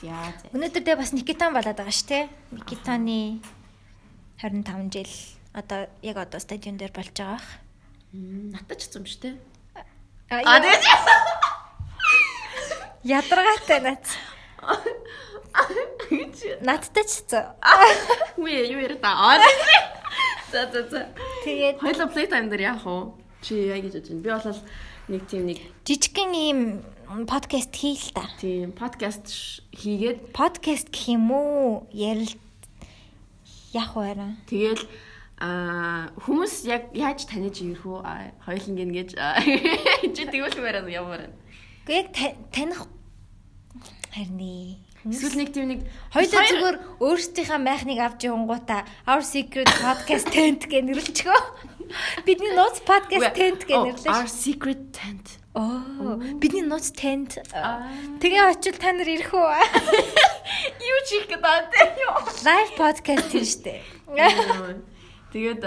За. Өнөөдөр дэ бас Никитан болоод байгаа шүү те. Никитаны 25 жил одоо яг одоо стадион дээр болж байгаа бах. Натач цум шүү те. Аа тэгээд ядаргаатай нац. Надтай ч зөө. Үе юу яриа та. За за за. Тэгээд хоёлоо playtime дээр яах вэ? Чи яа гэж бодож байна? Би бол нэг тийм нэг жижигхэн ийм подкаст хий л та. Тийм подкаст хийгээд подкаст гэх юм уу? Ярил яах вэ? Тэгэл а хүмүүс яг яаж таних ирэх үү? Хоёул ингэж чи тэгвэл мээрээ ямар. Гэхдээ яг таних харин Эсвэл нэг тийм нэг хоёулаа зүгээр өөрсдийнхээ майхныг авч явангуудаа Our Secret Podcast Tent гэж нэрлэчихөө. Бидний нууц podcast tent гэж нэрлэж. Our Secret Tent. Оо, бидний нууц tent. Тэгээ очил та нар ирэх үү? Юу чих гэдэг юу? Live podcast тийм штэ. Тэгээд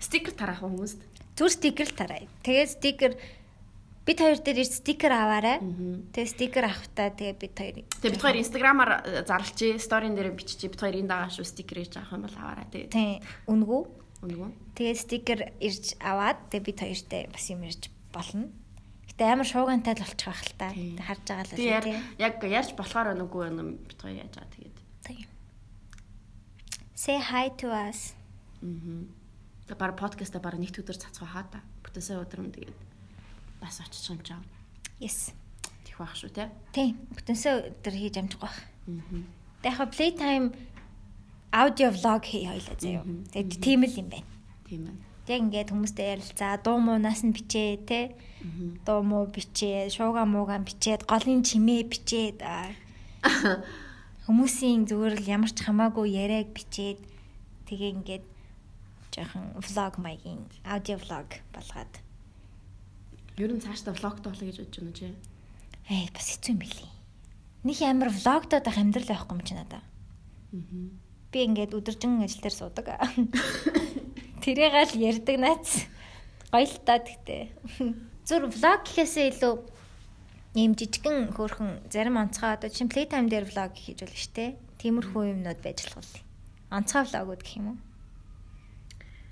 стикер тараах хүмүүст. Зүр стикер л тараа. Тэгээд стикер бид хоёр дээр стикер аваарай. Тэгээ стикер авахтаа тэгээ бид хоёр. Тэгээ бид хоёр инстаграмаар зарлчи, сторийн дээр биччихье. Бид хоёр энэ дагаа шүү стикер хийж авах юм бол аваарай тэгээ. Тийм. Үнгүү. Үнгүү. Тэгээ стикер ирж аваад тэгээ бид хоёртай бас юм ирж болно. Гэтэ амар шуугантай л болчих байх л та. Харж байгаа л тийм. Яг ярьж болохоор нүггүй юм бид хоёр яаж байгаа тэгээд. Тийм. Say hi to us. Мм. Тэгээ баг подкаста баг нэгт өдөр цацгаа хаа та. Бүтээсээ өдрөм тэгээд бас очих юм жаа. Yes. Тих байх шүү те. Тийм. Бүтэнсээ өдөр хийж амжих байх. Аа. Тэгээ яг playtime аудио влог хий хоёлаа заяа. Тэгээд тийм л юм байна. Тийм байна. Яг ингээд хүмүүстэй ярилцаа, дуу муунаас нь бичээ те. Дуу муу бичээ, шууга муугаан бичээд, голын чимээ бичээд хүмүүсийн зүгээр л ямар ч хамаагүй яриаг бичээд тэгээ ингээд жоохон влог маягийн аудио влог болгоод Ер нь цаашдаа влогтой болоо гэж бодож байна чи. Ээ бас хэцүү юм билий. Нэг амар влогдоод байх амьдрал байхгүй юм чи надаа. Аа. Би ингээд өдөржин ажил дээр суудаг. Тэрийг л ярьдаг наац. Гоё л та тэгтээ. Зүр влог гэхээсээ илүү ийм жижигэн хөөрхөн зарим онцгой одоо чинь playtime дээр влог хийж болно штэ. Тиймэрхүү юмнууд байж болох уу? Онцгой влогууд гэх юм уу?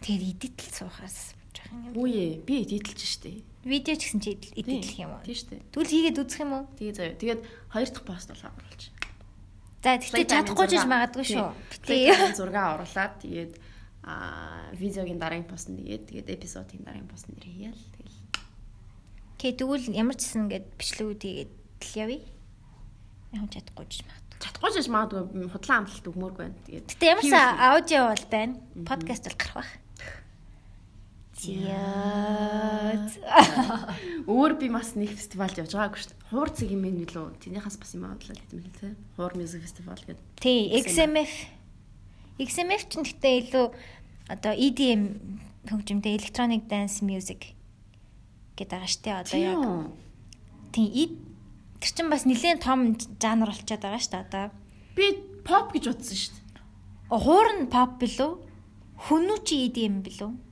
Тэгээд эдитл суухаас жоохон юм. Үе би эдитэлж штэ. Видео ч гэсэн чи эдитлэх юм уу? Тийм шүү дээ. Тэгвэл хийгээд үзэх юм уу? Тэгээ заяа. Тэгээд хоёр дахь пост болоо оруулж. За тэгтээ чадахгүй ч магадгүй шүү. Тэгээ зураг оруулаад тэгээд аа видеогийн дараагийн пост нэгээд тэгээд эпизодын дараагийн пост нэр хийял тэгэл. Тэгээ тэгвэл ямар ч гэсэн ингээд бичлэгүүд хийгээд л явъя. Яг чадахгүй ч магадгүй. Чадахгүй ч магадгүй худлаа амлалт өгмөргүй байна. Тэгээд Гэтэ ямар ч аудио бол байна. Подкаст бол гарах байх. Яат. Өөр би бас нэг фестивальд явж байгаагүй шүү дээ. Хуур цэг юм ээ лөө. Тэнийхээс бас юм аваад л хэдэм хэлээ те. Хуур мьюзик фестивал гэдэг. Тий, XMF. XMF ч гэхдээ илүү одоо EDM хөгжимтэй electronic dance music гэдэг байгаа шүү дээ. Одоо яг. Тий, тэр чин бас нэлээд том жанр болчиход байгаа шүү дээ одоо. Би pop гэж бодсон шүү дээ. Хуур нь pop билүү? Хүнүү чи EDM билүү?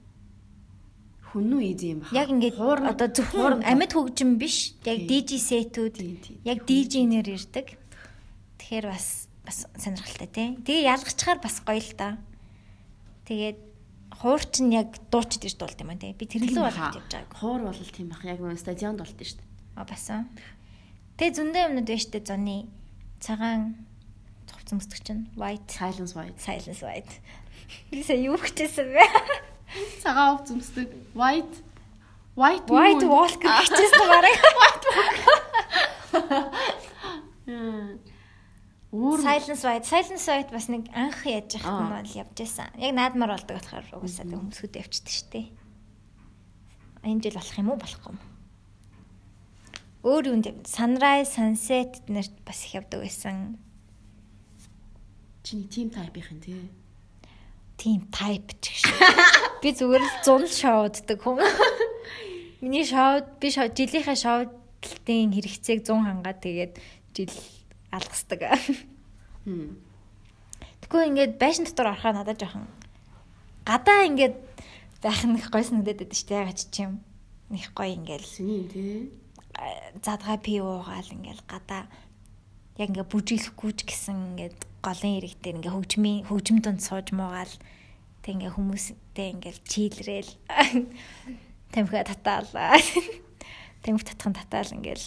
Хүннүү изи юм байна. Яг ингээд одоо зөвхөн амьд хөгжим биш. Яг DJ сетүүд яг DJ нэр ирдэг. Тэгэхээр бас бас сонирхолтой тий. Тэгээ ялгачаар бас гоё л та. Тэгээд хуурч нь яг дуучид ирж дуулт юм аа тий. Би тэр лөө болгож явж байгаа. Хуур бол тийм бах. Яг нөө стадионд болт нь шүү дээ. А басан. Тэгээ зөндөө юмнууд байж тээ зоны цагаан цовц өмсдөг чинь white silence white silence white. Би сая юу хчээсэн бэ? Цагаан ов зүмсдэг. White White White Walker хичээсэн бараг. White Walker. Өөр Silence White, Silence White бас нэг анх яаж яхад нь бол явж байсан. Яг наадмаар болдог болохоор угсаа хүмүүсүүд явчихдаг шүү дээ. Энэ жил болох юм уу болохгүй юм. Өөр юунд Sunrise, Sunset нэрт бас их явдаг байсан. Чиний team type юм тий. Team type ч гэж. Би зүгээр л зун шоуддаг хүн. Миний шоуд би жилийнхээ шоудлтын хэрэгцээг 100 хангаад тэгээд жил алгасдаг. Тэгвэл ингээд байшин дотор орохоо надад жоохон гадаа ингээд байх нь их гойс нүдэд байдаг шүү дээ. Ягаад ч юм. Их гоё ингээд сүний тий. Задгаа пи уугаал ингээд гадаа яг ингээд бүжиглэхгүй ч гэсэн ингээд голын ирэгтэй ингээд хөгжмийн хөгжим донд сууж муугаал тэг ингээд хүмүүстэй ингээд чийлрээл тамхи татаалаа. Тамхи татхан татаал ингээд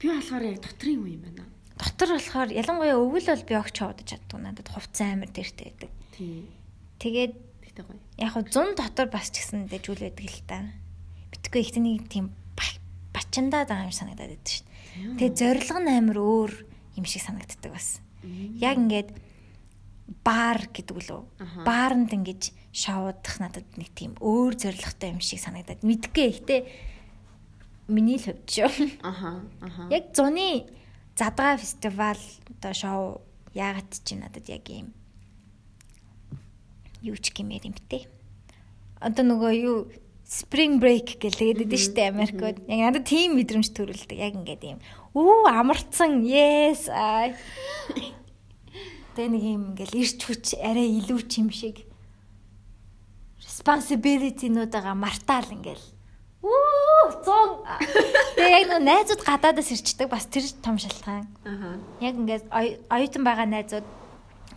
би болохоор яг дотрын юм юм байна дотор болохоор ялангуяа өвөл бол би огч удаж чаддаг надад хувцас амар дээртэй байдаг. Тий. Тэгээд яг хуу 100 дотор бас ч гэсэн дэжүүл байдаг л та. Битгүй их нэг тийм бачандаа байгаа юм санагдаад байдаг шин. Тэгээд зориг нь амар өөр юм шиг санагддаг бас. Яг ингээд баар гэдэг үлээ. Бааранд ингэж шоудах надад нэг тийм өөр зоригтой юм шиг санагдаад мэдгүй ихтэй миний л хувьд шүү. Аха. Аха. Яг зуны задгаа фестивал одоо шоу яагаад чи надад яг юм юу ч гэмээр юм те. Одоо нөгөө юу spring break гэлээд шүү дээ Америкт. Яг надад тийм мэдрэмж төрүүлдэг. Яг ингээд юм. Үу амарцсан. Yes. Тэгээ нэг юм ингээл ирч хүч арай илүү ч юм шиг responsibility-нуудаага мартаал ингээл Үу 100. Тэгээ яг нөө найзууд гадаадаас ирчдэг бас тэр том шалтгаан. Аа. Яг ингээд оюутан байгаа найзууд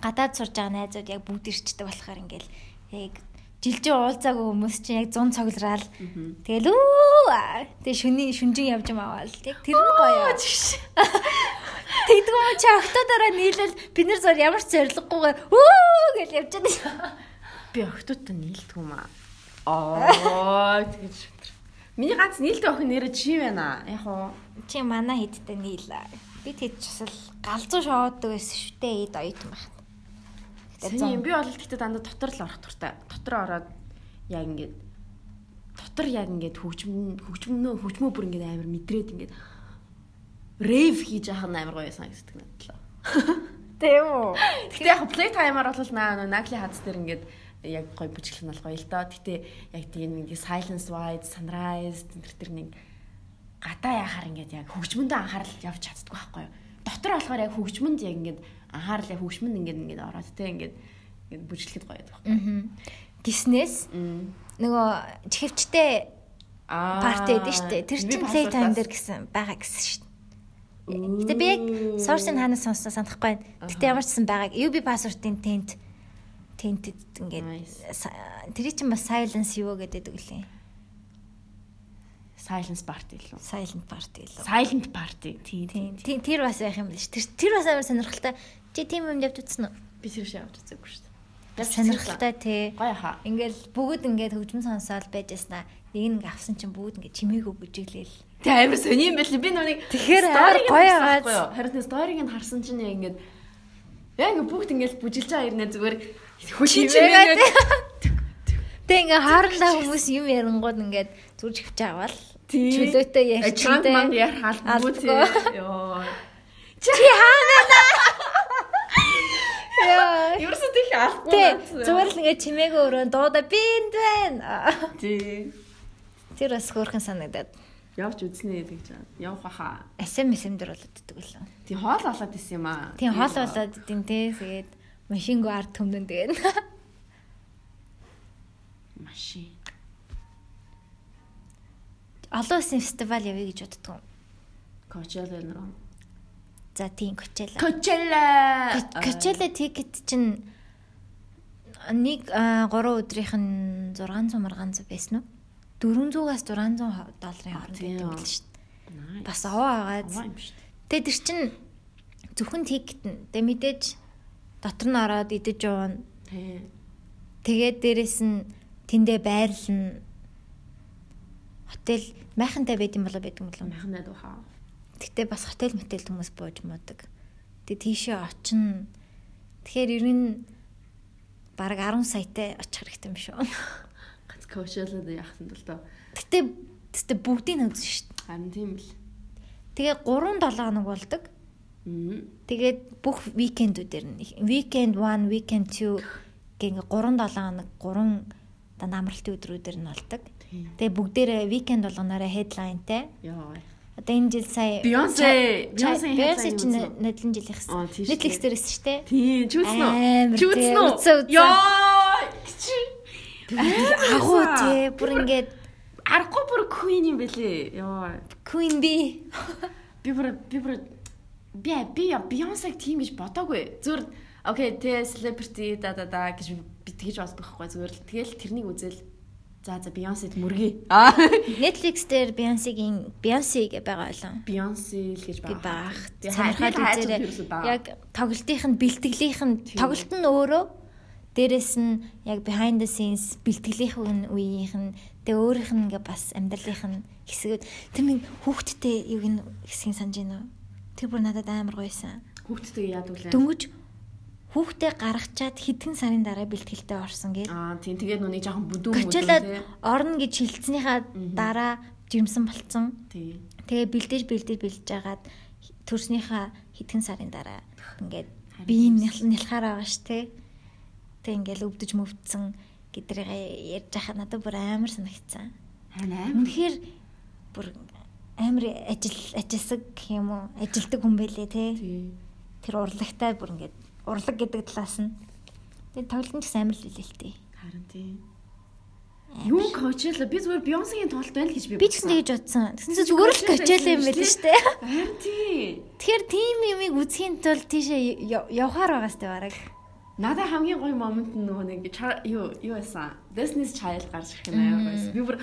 гадаад сурж байгаа найзууд яг бүгд ирчдэг болохоор ингээл яг жилжин уулзаагүй хүмүүс чинь яг 100 цогцраал. Тэгэл үү тэгээ шүний шүнжин явж юм аваад яг тэр нь гоё. Тэгдэггүй чи октодороо нийлэл бид нар зур ямар ч зориггүйгээр үү гэж явж байгаа. Би октодтой нийлдэг юм аа. Аа тэгэж Миний ганц нийлдэг охин нэрэ чи байна. Яг уу чи манай хидтэй нийл. Би тэд ч бас галзуу шооддаг байсан шүү дээ. Эд оюутан байх. Тэний би бол тэгтээ дандаа дотор л орох туртай. Дотор ороод яг ингээд дотор яг ингээд хөгжмөн хөгжмөнөө хөгжмөө бүр ингээд амар мэдрээд ингээд рейв хийж яхах нь амар гоё санагддаг надад. Тийм үү. Гэтэ яг play timer бол наа нагли хац дээр ингээд яг гоё бүжиглэх нь бол гоё л доо. Гэтэ яг тийм нэг silence wide sunrise тэр тэр нэг гадаа яхаар ингээд яг хөгжмөндөө анхаарал явж чаддаг байхгүй юу. Дотор болохоор яг хөгжмөнд яг ингээд анхаарал яг хөгжмөнд ингээд ингээд ороод те ингээд ингээд бүжиглэхэд гоё байхгүй. Гиснээс нөгөө чихвчтэй парти гэдэг шүү дээ. Тэр чинь play time дээр гэсэн байгаа гэсэн шүү дээ. Гэтэ би яг source-ын хаанаас сонссоо санахгүй байна. Гэтэ ямар ч гэсэн байгааг UB password-ын tent tented ингээд тэр чинь бас silence юу гэдэг үлээ. Silence party л үү? Silent party л үү? Silent party. Тийм. Тийм. Тэр бас байх юм биш. Тэр тэр бас амар сонирхолтой. Чи тийм юм явж үзсэн үү? Би тэр шиг явж үзээгүй шүү дээ. Сонирхолтой тий. Гоё хаа. Ингээл бүгд ингээд хөгжим сонсоол байж яснаа. Нэг нэг авсан чинь бүгд ингээд чимээгөө бүжиглээл. Тэг амар сони юм байл. Би нүг тэгэхээр амар гоё байгаа. Харин сториг нь харсан чинь ингээд яг бүгд ингээд бүжиглж байгаа ирнэ зүгээр Хүчимээгээд Тэг ингээ хаарлаа хүмүүс юм ярангууд ингээд зүрж хөвч аваад чөлөөтэй ярьчихтэй. Манд ярхаал бүзээ. Йоо. Чи хаана? Яа, ерөөсөө тийх алдсан. Зүгээр л ингээ чимээгээ өрөө дууда би энд байна. Тий. Тэр бас хөөрхөн санагдаад. Явж үзнэ гэж байна. Явах хаа. SMS дээр болоод иддэг л. Тий хоол болоод исэн юм аа. Тий хоол болоод идэв тий. Тэгээд машингүй ард төмнөн тэгээд. Машин. Олон улсын фестивал явъя гэж боддгоо. Coachella нэр. За тийм Coachella. Coachella. Coachella тикет чинь нэг 3 өдрийнх нь 600 маргаан байсан уу? 400-аас 600 долларын хооронд байдаг л шүү дээ. Бас овоо агаад. Тэгээд тэр чинь зөвхөн тикет нь. Тэгээд мэдээж дотор нь ороод идэж уuna. Тэгээд дээрэс нь тэндээ байрлна. Хотел майхантай байд юм болоо байд юм болоо. Майхантай дуухаа. Гэтэ бас хотел мотел хүмүүс бууж муудаг. Тэгээ тийшээ очино. Тэгэхээр ер нь бараг 10 саятай очих хэрэгтэй юм шүү. Гац коучлаад яахсан л доо. Гэтэ гэтэ бүгдийг нь үзэн шүү. Харин тийм л. Тэгээ 3 7 хоног болдог. Тэгээд бүх викендүүдээр нь weekend 1, weekend 2 гэх ингээ 3 7 хоног 3 одоо намралтын өдрүүдээр нь болдог. Тэгээ бүгдээрээ weekend болгоноор headlineтай. Яа. Одоо энэ жил сая Beyoncé Beyoncé Beyoncé ч нэдлэн жилийнх гэсэн. Netflix дээрээс шүү дээ. Тийм? Чүзнэ үү? Яа. Агуу тий бүр ингээд аргагүй бүр queen юм бэлээ. Яа. Queen би. Би бүр би бүр би би Beyoncé тийм гэж бодоагүй. Зүгээр окей, тэ celebrity да да да гэж би тэгж боддог байхгүй зүгээр л тэгэл тэрнийг үзэл За за Beyoncé-д мөргий. Аа. Netflix дээр Beyoncé-гийн Beyoncé гэж байгаа ойлоо. Beyoncé л гэж байгаа. Сонирхол үзээрэй. Яг тоглолтынх нь бэлтгэлийнх нь тоглолт нь өөрөө дээрэс нь яг behind the scenes бэлтгэлийнх үеийнх нь тэгээ өөрийнх нь ингээ бас амьдралынх нь хэсгүүд тэр нэг хүүхдтэй юг нь хэсгийг санаж байна уу? Тэр бүр надад амар гоёсан. Хүүхдтэй яад үлээ. Дөнгөж хүүхдээ гаргачаад хэдхэн сарын дараа бэлтгэлтэй орсон гээд. Аа тийм тэгээд нүний жоохон бүдүүн бүдүүн тий. Орно гэж хилцснийхаа дараа жимсэн болцсон. Тий. Тэгээ бэлдэж бэлдэж бэлдэж агаад төрснийхаа хэдхэн сарын дараа ингээд биеийн нялхаар байгаа ш тий. Тэг ингээл өвдөж мөвдсөн гэдрийг ярьж байхад надад бүр амар санагцсан. Амар. Үнэхээр бүр амар ажил ажилсаг гэх юм уу? Ажилдаг хүн байлээ тий. Тэр урлагтай бүр ингээд урлаг гэдэг талаас нь. Тэгээд тоглолт ч амар л тээ. Харин тийм. Юу Coachella би зүгээр Beyoncé-гийн тоглолт байна л гэж би би ч тэгж бодсон. Тэгсэн чинь зүгээр л Coachella юм байл шүү дээ. Харин тийм. Тэгэхээр тийм юмыг үзхийн тулд тийшээ явахаар байгаа сте бараг. Надаа хамгийн гоё момент нь нөгөө нэг юу юу байсан. Destiny's Child гарч ирэх юм аа байсан. Би бүр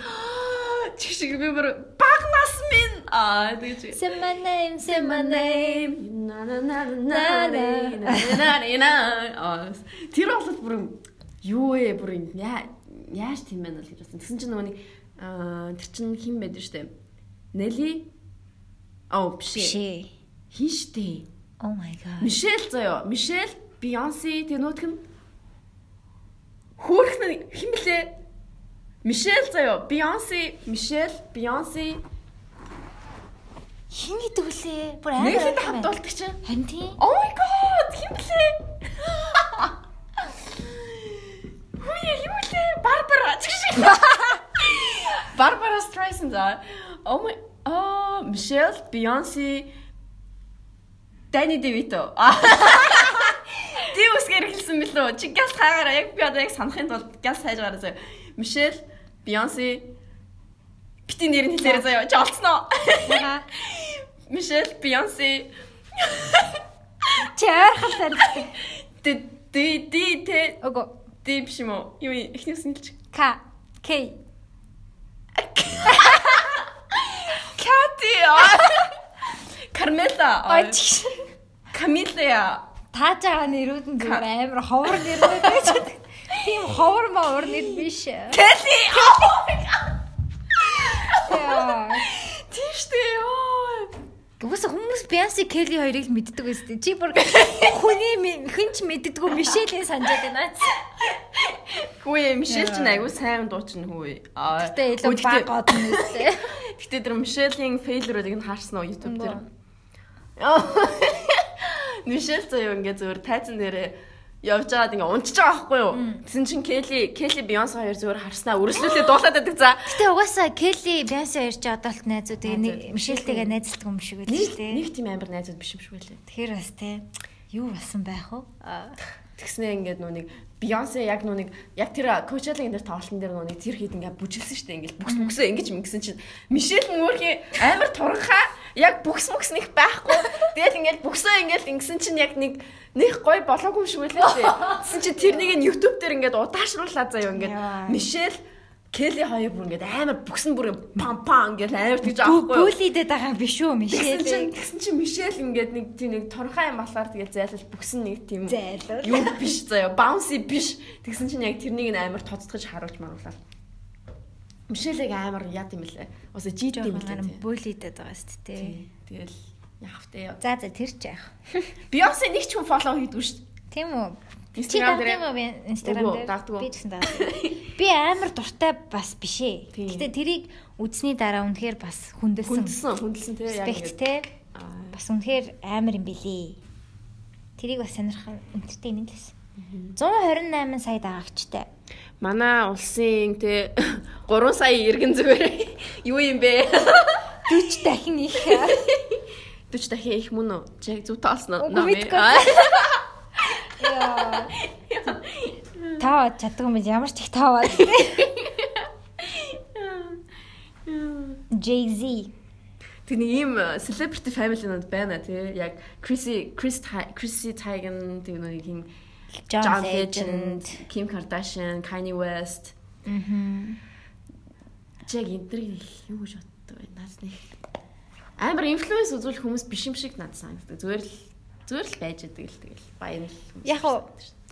чиг шиг би бүр баг нас минь аа тэгэж. Say my name, say my name. На на на на на на. Тэр бол бүр юу ээ бүр яаж тийм байна л гэж бодсон. Тэгсэн чинь нөгөө нэг тэр чинь хэн байдаг штэ. Нели Oh биш. Хин штэ. Oh my god. Мишель заяо. Мишель, Бейонсе тэр нөтг нь хөөх хэн блэ? Мишель заяо. Бейонсе, Мишель, Бейонсе Хин гэдэг үлээ? Бүр амар. Нэг хэд хамтуулдаг чинь. Харин тийм. Oh my god, хин блэ? Хүй юу лээ? Барбара ч шиг. Барбара Streisand. Oh my Oh, Michelle, Beyoncé, Danny DeVito. Тий үсгээр хэлсэн мэлөө. Чи гяс хаагаараа яг би одоо яг санахын тулд гяс хайж гараа. Michelle, Beyoncé бити нэр нь хэлээрэй заяа. Чи олцсноо. Michelle, Beyoncé. Чи ойрхон тарихтай. Ди ди ди тэ. Ого. Ди биш юм уу? Юу эхний үс нэлж. К. К. Кати. Кармела. Ой. Камилла. Тааж байгаа нэрүүд нь зүгээр амар ховор нэрүүд байж байгаа. Тийм ховор мовор нэр биш. Кэли. Тийштэй ёо. Угсаа хүмүүс Бянси Келли хоёрыг л мэддэг байсан. Чи бүр хүний хинч мэддэггүй Мишелийн санджаад байна. Хүү Мишель ч айгу сайн дуучна хүү. Гэтэ илүү баг гоод нэстэй. Гэтэ тэр Мишелийн фейлруудыг нь харсан уу YouTube дээр? Мишель заяа ингээ зөвөр тайзан дээрээ явж байгаад ингээ унчиж байгаа байхгүй юу? Тэсэн чин Келли, Келли Бейонсе хоёр зөвөр харснаа үргэлжлүүлээ дуулаад байдаг за. Гэтэ угаасаа Келли Бейонсе хоёр ч одоолт найзууд тэгээ нэг Мишельтэйгээ найзалдаг юм шиг байлаа шүү дээ. Нэг тийм амар найзууд биш юм шиг байлаа. Тэгэхээр бас те юу басан байх вэ? Тэгснээ ингээд нөө Бейонсе яг нэг яг тэр Coachella-гийн дээр тоглолтын дээр нэг тэр хэд ингээд бүжиглсэн шүү дээ. Ингээд бүкс бүксээ ингэж мэгсэн чинь Мишель мөрхийн амар туранхаа яг бүкс бүкс нэг байхгүй. Тэгээд ингээд бүксөө ингээд ингэсэн чинь яг нэг нэг гой болоогүй юм шиг тий. Тэгсэн чинь тэрнийг нь YouTube дээр ингээд удаашрууллаа заяа ингээд Мишель Келли хоёр бүр ингээд амар бүксэн бүр пам пам ингээд амар тэгж аахгүй. Бүлидэд байгаа биш үү Мишель. Тэгсэн чинь Мишель ингээд нэг тийм нэг торхай юм болохоор тэгээд зайлал бүксэн нэг тийм зайлал. Юу биш заяа. Bouncy биш. Тэгсэн чинь яг тэрнийг нь амар тоцтгож харуулж маруулаа. Мишелэг амар яд юм лээ. Ус жид юм лээ. Бүлидэд байгаа шүү дээ. Тэгэл Яах вэ? За за тэр ч яах. Beyoncé нэг ч хүн follow хийдгүй шүү дээ. Тийм үү? Instagram дээр юм Instagram дээр би гэсэн дагдаг. Би амар дуртай бас биш ээ. Гэтэ тэрийг үзсний дараа үнэхээр бас хүндэлсэн. Хүндэлсэн, хүндэлсэн те яг те. Аа. Бас үнэхээр амар юм билий. Тэрийг бас сонирхол entertainment лээс. 128 сая дагагчтай. Манай улсын те 3 сая иргэн зүгээр юу юм бэ? 40 дахин их. 40 дахин их мөн үү? Чи зөв тоолсон уу? Яа. Таа чаддаг юм ямар ч их тааваад. Jay-Z. Тэг нэг ийм э, celebrity family нууд байна тий. Яг Chrissy Chris Chrissy Teigen тэг нэг юм John Legend. Kim Kardashian, Kanye West. Мгм. Чи яг энтрийг юу гэж боддог вэ? Наас нэг амар инфлюенс үзүүлэх хүмүүс биш юм шиг надад санагддаг. Зүгээр л зүгээр л байж байгаа л тэгэл баян л. Яг уу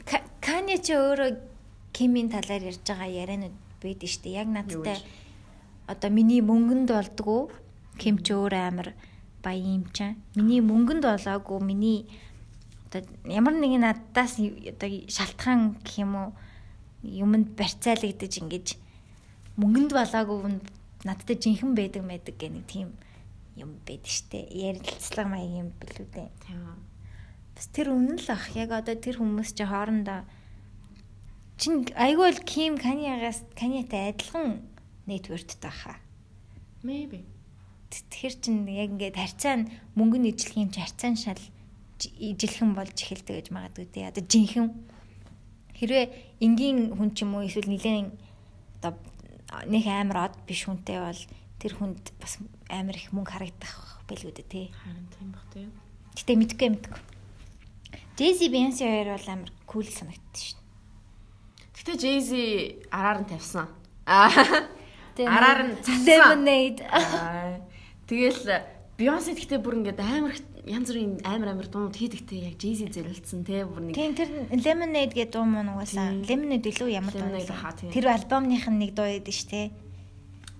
Ка- Кани ч өөрөө Кимийн талаар ярьж байгаа яриануд байдаг шүү дээ. Яг надтай одоо миний мөнгөнд болдгоо Ким ч өөр амар баян юм чам. Миний мөнгөнд болоогүй миний одоо ямар нэгэн надаас одоо шалтгаан гэх юм уу юмд барьцаалагдаж ингэж мөнгөнд болоогүй нь надтай жинхэнэ байдаг байдаг гэх нэг тийм юм байдаг штэ. Ярилцлага маяг юм билүү дээ. Тийм. Бас тэр үнэн л ах. Яг одоо тэр хүмүүс чи хоорондоо чин айгүй л Ким Каниягаас Канитай адилхан нэтворктэй хаа. Maybe. Тэгэхээр чин яг ингээд харьцаа нь мөнгө нэжлэх юм чи харьцаа нь шал жи- ижилхэн болж эхэлдэг гэж магадгүй дээ. Одоо жинхэнэ хэрвээ энгийн хүн ч юм уу эсвэл нилээн одоо нэг амар од биш хүнтэй бол тэр хүнд бас амар их мөнгө харагдах байлгүй дээ тий. Харин тийм бах тийм. Гэтэ мэдгүй мэдгүй. Jay-Z Beyoncé хоёр бол амар кул санагдсан шүү Гэтэ Jay-Z араар нь тавьсан. Араар нь. Lemonade. Тэгэл Beyoncé гэхдээ бүр ингээд амар янз бүрийн амар амар дуунууд хийдэгтэй яг Jay-Z зэрэлцсэн те бүр нэг Тийм тэр Lemonade гэдэг дуу мөн угаасаа. Lemonade илүү ямар дуу вэ? Тэр альбомных нь нэг дуу байдаг шүү дээ.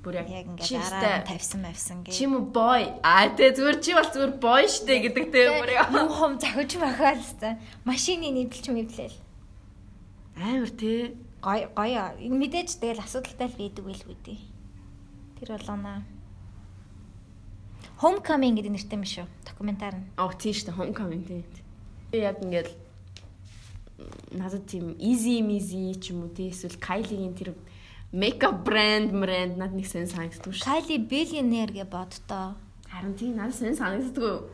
Бүр яг ингээд араа тавьсан мавсан гэх. Чи мө boy. Аа тэ зүгээр чи бол зүгээр boy штэ гэдэг те бүр яг. Мөн хом захиж махаал хэвээр. Машины нийтлж мэдлээл. Амар те. Гой гоё. Мэдээж тэгэл асуудалтай л байдаг байлгүй дээ. Тэр болгоно. Homecoming гэдэг нэртэй юм шүү. Документар нь. Аа тийм штэ homecoming те. Би яг ингээд надад тийм easy easy ч юм уу те эсвэл Kylie-гийн тэр makeup brand brand надад нэг сэн санагддаг шүү. Kylie Billionaire гэ бодтоо. Харин тийм надад сэн санагддаг.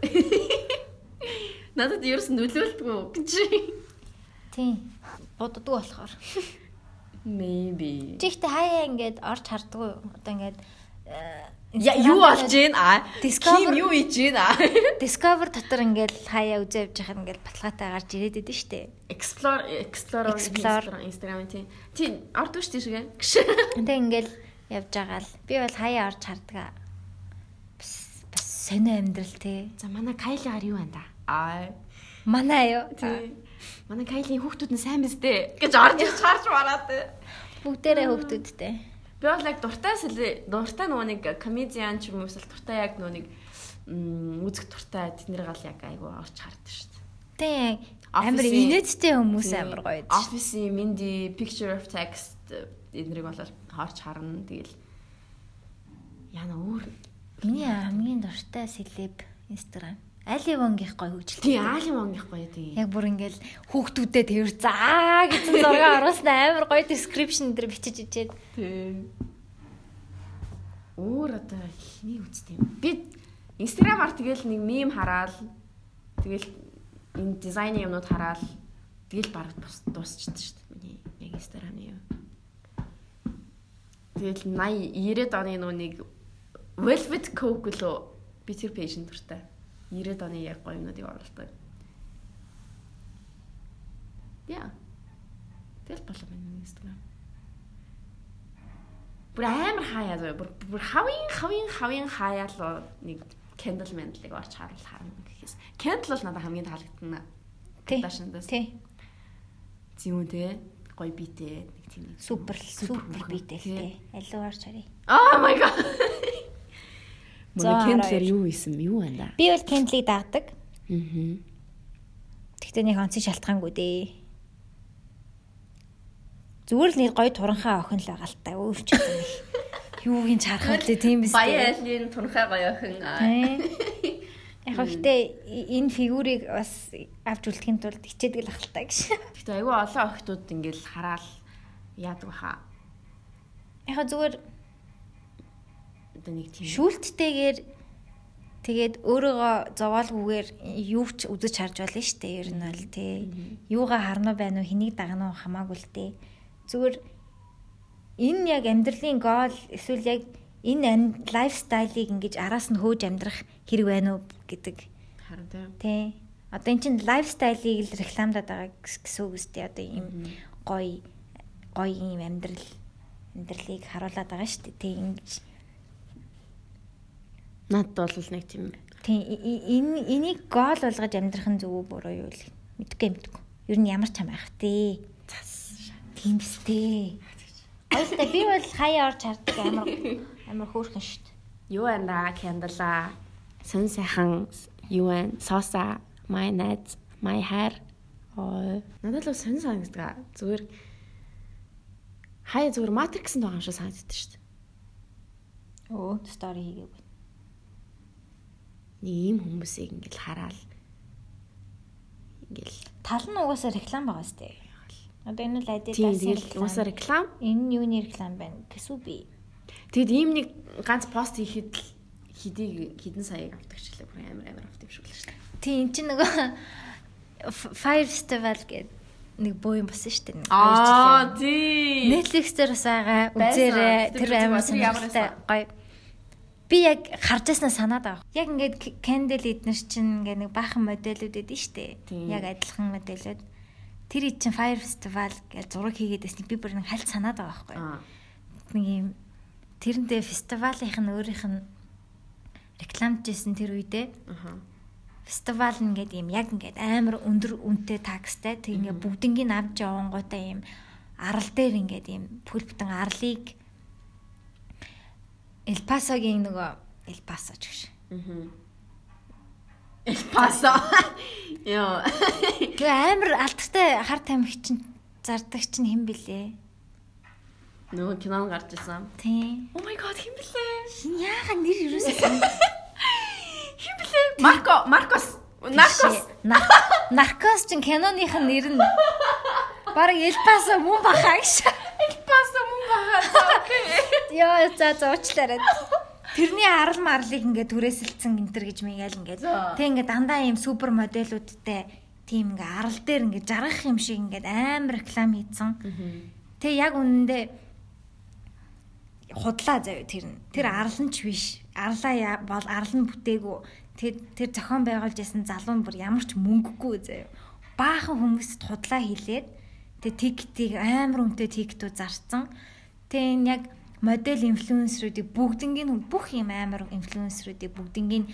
Надад ерөөс нөлөөлдөг гэж. Тийм. Боддгоо болохоор. Maybe. Чи ихтэй хаяа ингээд орж хардггүй. Одоо ингээд э, Я юу болж гин аа? Discover- Ким юу хийж гин аа? Discover дотор ингээд хаяа үзээ явж байхад ингээд баталгаатай гарч ирээд идэв штэ. Explore Explore Explore. Instagram тийм. Тий, ордог дээ шигэ. Тэг ингээд явж байгаа л би бол хаяа орж хардгаа. Бас бас сонио амьдрал те. За манай Кайлигаар юу байна да? Аа. Манай юу? Тий. Манай Кайлийн хүүхдүүд нь сайн биз дээ гэж орж ирж харж мараад. Бүгдээрээ хүүхдүүдтэй. Би бол яг дуртай дуртай нөгөө нэг комедиан ч юм уу эсвэл дуртай яг нөгөө нэг м, үзэг дуртай тэднэр гал яг айгу орж хардаг шүү дээ. Тэг амар инээдтэй хүмүүс амар гоё. дээ. Office-ийн Mindy Picture of Text эднэрийг бол харж харна. Тэгэл яна өөр Миний хамгийн дуртай селеб Instagram. Аливонгийнх гоё хөгжил. тий аали монгих гоё тий. Яг бүр ингээл хүүхдүүдэд тэр заа гэсэн зураг оруулсан амар гоё description дээр бичиж ичээд Тий. Өөр одоо хний үзтiin. Би Instagram-аар тэгэл нэг мем хараад тэгэл энэ дизайны юмнууд хараад тэгэл баг дуусчихсан шүү дээ. Миний яг Instagram-ы юм. Тэгэл 80 90-ад оны нөө нэг Velvet Coke лөө би тэр пэйжн дуртай. 90-ад оны яг гоё юмнуудыг оруулдаг. Яа. Тэгэл болоо миний Instagram. Бүр амар хаяа зөө. Бүр хавын хавын хавын хаяа л нэг candle mandlыг орж харуул харна гэхээс. Candle бол надад хамгийн таалагдана. тий. Тий. Зүүн те гоё битэй нэг тийм Супер супер битэй Тий. тий. Алуу орж харъя. Oh my god. Мөн кендлэр юу исэн юу байна да? Би бол кендлийг дагдаг. Аа. Тэгтээ нэг онцгийн шалтгаангүй дээ. Зүгээр л нэг гоё туранхаа охин л байгаа л та. Өөрч юм. Юугийн чархав лээ тийм биз дээ. Баяа айлын туранхаа гоё охин. Яг гэхдээ энэ фигурыг бас авч үлдэхин тулд хичээдэг л ахaltaа гэж. Гэхдээ айгүй олон охтууд ингээл хараал яадаг баха. Яг зүгээр одоо нэг тийм шүүлттэйгээр тэгээд өөрийгөө зовоолгүйгээр юу ч үзэж харж байна шүү дээ. Ер нь бол тий. Юугаа харна байна уу, хэнийг дагна уу хамаагүй л дээ. Зүгээр энэ яг амьдралын гол эсвэл яг энэ лайфстайлыг ингэж араас нь хөөж амьдрах хэрэг байна уу гэдэг. Харин тий. Одоо эн чинь лайфстайлыг л рекламадаад байгаа гэсэн үг үстэй. Одоо ийм гоё гоё ийм амьдрал амьдралыг харуулад байгаа шүү дээ. Тий ингэж Надад бол нэг тийм тий энэ энийг гол болгож амьдрах нь зөв үү буруу юу л мэдгүй мэдгүй. Ер нь ямар ч юм байх тий. Тийм сте. Ойлтой би бол хаяа орж харддаг амар амар хөөрхөн дээ. юу байна кендала сэн сайхан юу байна сооса my net my hair. Ой. Надад л сэн санагддаг зүгээр хаяа зүгээр матриксэнд байгаа юм шиг санагддаг шүү дээ. Өө стори хийгээгүй. Нэг ийм хүмүүсийг ингээл хараал ингээл Тал нь угаасаа реклам байгаа сте. Одоо энэ л Adidas-ийн тэгэл уусаа реклам Энэ юуны реклам байна? Кэсүби. тэгэд ийм нэг ганц пост хийхэд л хэдийг хідэн саяг авдаг ч гэлээ бүр амар амар авт юм шиг л шүү дээ Тийм эн чинь нөгөө Fire Festival гэдэг нэг боо юм басан шүү дээ. аа тий Netflix дээр бас байгаа. Үзээрэй. Тэр амар сонирхолтой гоё. Би яг харж яснаа санаад байгаа. Яг ингээд Candle эднэр чинь ингээд нэг баахан модельүүд эдэн штэ. Яг адилхан модельүүд. Тэр ид чинь Fire Festival гэж зураг хийгээд байсныг би бүр нэг хальт санаад байгаа байхгүй. аа Нэг юм тэрэндээ фестивалынх нь өөрийнх нь рекламжсэн тэр үедээ аха фестивал нь ингээд юм яг ингээд амар өндөр үнэтэй такстай тэг ингээд бүгднийг авч явангуудаа юм арал дээр ингээд юм бүл бүтэн арлыг Элпасогийн нөгөө Элпасо ч гэж. мгм эл пасо ёо Тэгээ амар алдартай хар тамхи чинь зардаг чинь хэн блэ? нөгөө кинон гарч ирсэн Тийм. oh my god хэм блэ Яага нэр юусаа сан. хэм блэ марко маркос наркос Наркос чинь киноных нь нэр нь Бараг Элпасо мөн бахаа гэж. Эл пасо мөн окей Яа за за уучлаарай. Тэрний арал марлыг ингээд түрээсэлцэн энтер гэж мигээл ингээд За. тэг ингээд дандаа ийм супер моделүүдтэй тийм ингээд арал дээр ингээд жаргах юм шиг ингээд амар реклам хийцэн. Тэг яг үнэндээ худлаа заяа тэр нь. Тэр арал нь ч биш. Арлаа бол арал нь бүтээгүү. Тэр тэр зохион байгуулж ясан залуу нь бүр ямар ч мөнгөгүй заяа. Баахан хүмүүст худлаа хийлээд тэг тиктийг амар үнэтэй тиктүүд зарцсан. Тэг энэ яг модель инфлюенсерүүдийг бүгднгийн бүх юм амар инфлюенсерүүдийг бүгднгийн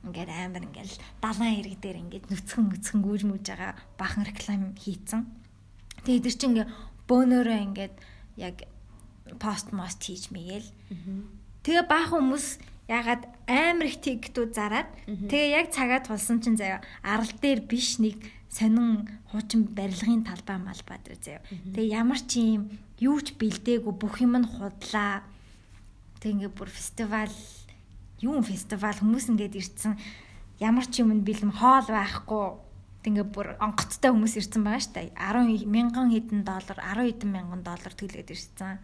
ингээд амар ингээд далайн хэрэг дээр ингээд нүцгэн нүцгэн гүйж мүж байгаа баахан реклам хийцэн. Тэгээ эдгэр чинь ингээд бөөнөрөө ингээд яг пост мост хийж мэгээл. Тэгээ баахан хүмүүс ягаад амар их тиктүүд зараад тэгээ яг цагаа тулсан чинь заяа арал дээр биш нэг сонин хуучин барилгын талбай малбай дээр заяа. Тэгээ ямар ч юм юу ч бэлдээгүй бүх юм нь худлаа. Тэг ингээ бүр фестивал юу фестивал хүмүүс ингээд ирсэн ямар ч юм бэлэм хоол байхгүй. Ингээ бүр онгоцтой хүмүүс ирсэн байгаа штэ. 10 мянган хэдэн доллар, 10 хэдэн мянган доллар төлөөд ирсэн.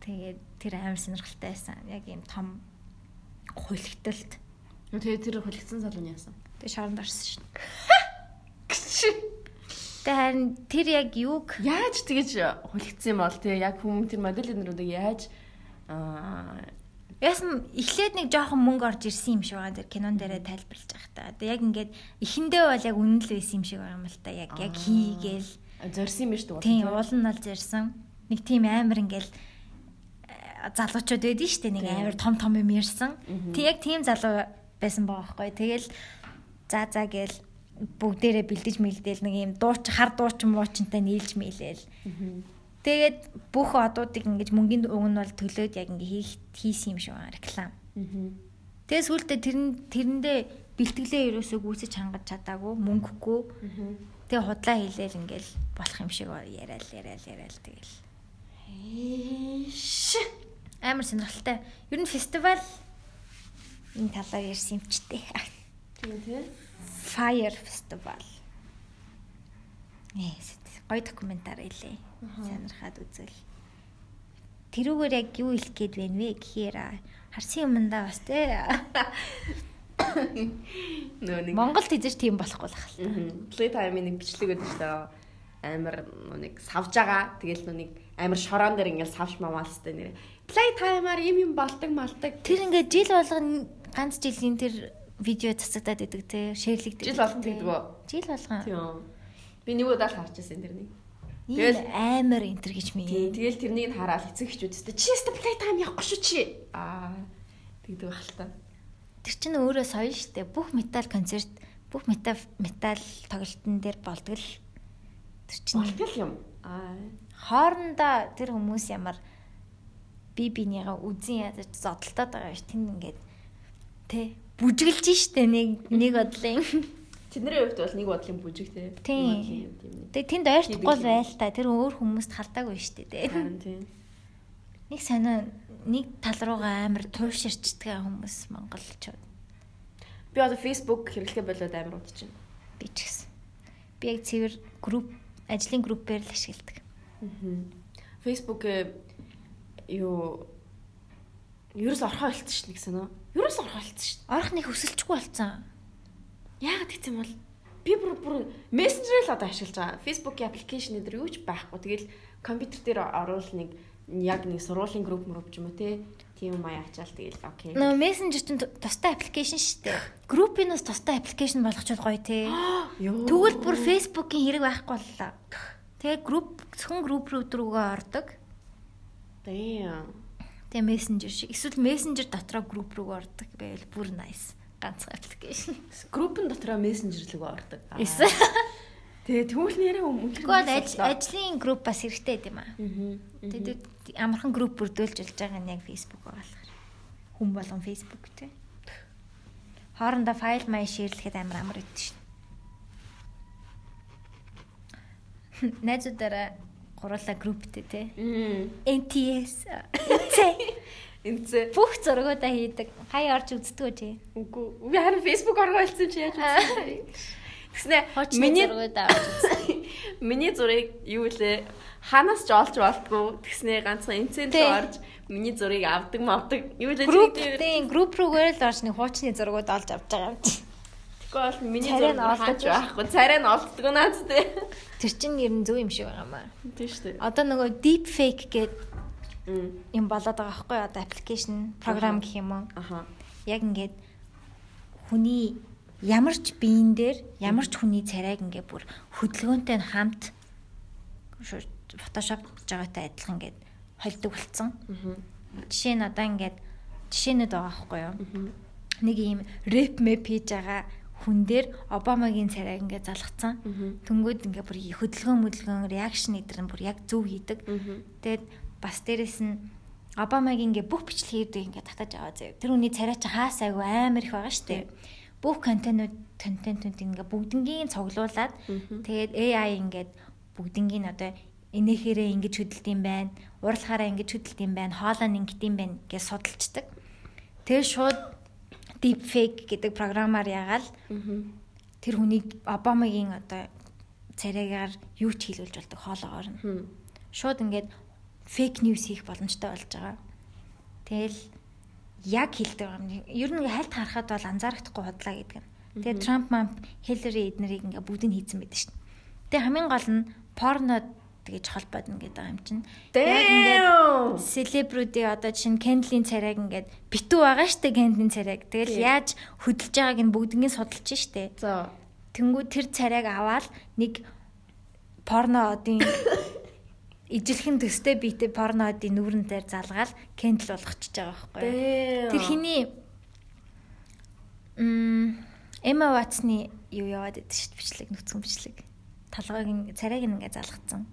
Тэгээд тэр амар сонирхолтой байсан. Яг ийм том хуйлгталт. тэгээ тэр хөлгцэн залууны яасан Тэг шоронд орсон шин. Тэг харин тэр яг юуг яаж тэгэж хөлгцэн юм бол тэгээ яг хүмүүс тэр модельнэрүүдийг яаж аа Яасан эхлээд нэг жоохон мөнгө орж ирсэн юм шиг байгаа тэр кинон дээрээ тайлбарлаж та. Одоо яг ингээд эхэндээ бол яг үнэн л байсан юм шиг байгаа юм л та. Яг яг хийгээл. зорьсон юм биш үү Тийм уул нь бол зэрсэн. Нэг тийм амар ингээл э, залуучууд байдэн штэ нэг амар том том юм ярьсан. Тэг яг тийм залуу байсан байгаа байхгүй. Тэгэл за за гээл бүгдээрээ бэлдэж мэлдээл нэг юм дууч хар дуучин муучинтай нийлж мэлээл. Тэгээд бүх одуудыг ингэж мөнгөний уг нь бол төлөөд яг ингэ хийх хийсэн юм шиг реклам. Тэгээ сүултээ тэрэн тэрэндээ бэлтгэлээ ерөөсөө гүйцэж хангаж чадаагүй мөнгөгүй. Тэгээ худлаа хийлээл ингээл болох юм шиг яриад яриад яриад тэгэл. Эш. Амар сонирхолтой. Ер нь фестивал энэ талаар ярьсан юм ч дээ. Тийм тийм. Fire Festival. Ээ, гоё докюментар илээ. Сонирхаад үзэл. Тэрүүгээр яг юу хэлэх гээд байна вэ гэхээр харсан юмдаа бас те. Нөө нэг Монголд хийж тийм болохгүй л хэл. Playtime-ийн нэг бичлэг өгдөө шүү дээ. Амар нэг савж байгаа. Тэгэл нэг амар шороон дээр ингээл савж мамаалстай нэр. Playtime-аар юм юм болдог малдаг. Тэр ингээд жил болгоно ганц жилийн тэр видео цацагдаад идэг те. Шэрлэгдэж. Жил болгон тэгдэг үү? Жил болгон. Тийм. Би нэг удаа л харж байсан тэрнийг. Тэгэл амар энтер гэж мий. Тэгэл тэрнийг хараад эцэг эхчүүдтэй чи яста Playtime явахгүй шүү чи. Аа. Тэгдэг байх л та. Тэр чинь өөрөө соёл штэ. Бүх метал концерт, бүх метал метал тоглолтын дээр болдог л. Тэр чинь Болтгол юм. Аа. хоорондоо тэр хүмүүс ямар би бинийгаа үзэн ядаж зодтолтоод байгаа ш тэнд ингээд тэ бүжгэлж штэ нэг нэг бодлын Тэдний хувьд бол нэг бодлын бүжиг те. Тийм. Тийм. тэгээ тэнд ойртохгүй байл та тэр өөр хүмүүст халтаагүй штэ тэ Харин тийм. нэг сонио нэг тал руугаа амар тууширчдаг хүмүүс монголчууд Би одоо Facebook хэрэглэхэ болоод амар удаж байна. би ч гэсэн би яг цэвэр групп ажлын группээр л ашигладаг Facebook юу ерөөс орхоо болчихсон гэсэн үү? Ерөөс орхоо болчихсон шүү орох нэг өсөлчгүй болцсон дээ. Яагаад гэм бол би бүр бүр Messenger л одоо ашиглаж байгаа. Facebook-ийн аппликейшн дээр юу ч байхгүй. Тэгэл компьютер дээр оруул нэг яг нэг сургуулийн групп мөрөв ч юм уу те. Тийм юм аяачаал тэгэл окей. нөө мессенжер чинь тустай аппликейшн шүү дээ группинаас тустай аппликейшн болгочод гоё те. Тэгвэл бүр Facebook-ийн хэрэг байхгүй боллоо. Тэгээ групп зөвхөн групп рүүгээ ордог. Damn. Тэгээ мессенжер шиг эсвэл мессенжер дотроо групп рүүгээ ордог байвал бүр nice. Ганцхан аппликейшн. Группын дотроо мессенжерлэг ордог. Аа. Эсвэл Тэгээ тэгвэл нэрээ өмнө. тэгвэл ажил ажлын групп бас хэрэгтэй гэдэм аа. Тэгээд амархан групп бүрдүүлж болж байгаа нь яг Facebook болохоор. Хүн болгон Facebook тий. Хоорондоо файл маяг шеэрлэхэд амар амар өгдөө шин. Найзуудаараа гурлаа групптэй. Мм. NTS тий. Энцээ. Бүх зургуудаа хийдэг. Хаяа орж үздэг үү тий. Үгүй. Би харин Facebook оргоо хэлсэн чи яаж үзсэн. Тэгснэ миний зургуудаа орж үздэг. миний зургийг юу лээ ханаас ч олж болтгоо. Тэгснэ ганцхан рүү орж миний зургийг авдаг мавдаг. Юу лээ Групптэй групп рүүгээр л орж нэг хуучны зургууд олж авч байгаа юм чи. Тэгэхгүй бол миний зураг олдож байхгүй. Царай нь олддог наад тээ. Тэр чинь ер нь зөв юм шиг байгаа маа. Тийм шүү дээ. Одоо нөгөө deep fake гэдэг юм болоод байгаа байхгүй? Одоо аппликейшн, програм гэх юм уу? Аха. Яг ингээд хүний ямар ч биен дээр ямар ч хүний царайг ингээд бүр хөдөлгөөнтэй хамт фотошоп хийж байгаатай адилхан ингээд холдог болцсон. Аа. Жишээ нь одоо ингээд жишээнүүд байгаа байхгүй юу? Нэг ийм рэп мэп хийж байгаа хүн дээр Обамагийн царайг ингээд залгацсан. Тэнгүүд ингээд бүр хөдөлгөөн möдөлгөөн реакшн эдэр нь бүр яг зөв хийдэг. Тэгээд бас дээрэс нь Обамагийн ингээ бүх бичлэгийг ингээ татаж аваа заяа. Тэр хүний царай чи хаас айгу амар их байгаа штэ. Бүх контентууд контентууд ингээ бүгднгийн цуглуулад тэгээд AI ингээд бүгднгийн одоо энэхээрээ ингэж хөдөлт юм байна. Уралхаараа ингэж хөдөлт юм байна. Хоолоо ингэт юм байна гэж судалцдаг. Тэгээд шууд deepfake гэдэг програмаар ягаал тэр хүнийг Обамагийн одоо царайгаар юу ч хийлгэж болдог хоолоогоор нь шууд ингээд фейк ньюс хийх боломжтой болж байгаа. Тэгэл яг хэлдэг юм. Ер нь хальт харахад бол анзаарахдаггүй худлаа гэдэг нь. Тэгээ Трамп мамп Хиллари эднэрийг ингээ бүгдийг хийцэн байдаг шин. Тэгээ хамгийн гол нь порно тэгэж холбоод ингээд байгаа юм чинь. Damn. селебрити одоо чинь Кендлийн царайг ингээд битүү байгаа штэ Кендлийн царайг. Тэгэл яаж хөдөлж байгааг нь бүгднийг судалж штэ. За. Тэнгүү тэр царайг аваад нэг порно одын ижилхэн төстэй биетэй порно одын нүүрэн дээр залгаал кендл болгочихж байгаа байхгүй. Тэр хиний м Эма Ватсны юу яваад байдаг шүү дээ бичлэг нүцгэн бичлэг. Талгайг ин- царайг нь ингээд залгацсан.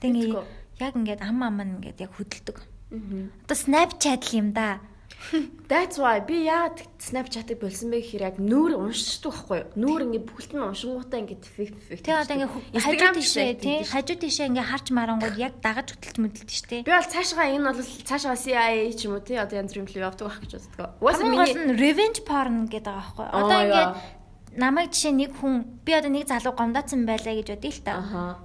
Тэг Мэдгүй. ингээ яг ингээд ам ам ингээд яг хөдөлдөг. Одоо Snapchat л юм да. That's why би яагаад Snapchat-ыг болсон бэ гэхээр яг нүүр уншдаг байхгүй юу? Нүүр ингээд бүгд нь уншингуудаа ингээд фик фик. Тэгээ одоо ингээд хажуу тишээ тий хажуу тишээ ингээд харж марангууд яг дагаж хөтөлт мэдлэлт шүү дээ. Би бол цаашгаа энэ бол цаашгаа CIA ч юм уу тий одоо янз бүрийн явдаг байх гэж боддог. Уусаа миний revenge porn гэдэг байгаа байхгүй юу? Одоо ингээд намайг жишээ нэг хүн би одоо нэг залуу гомдоцсон байлаа гэж бодъё л та.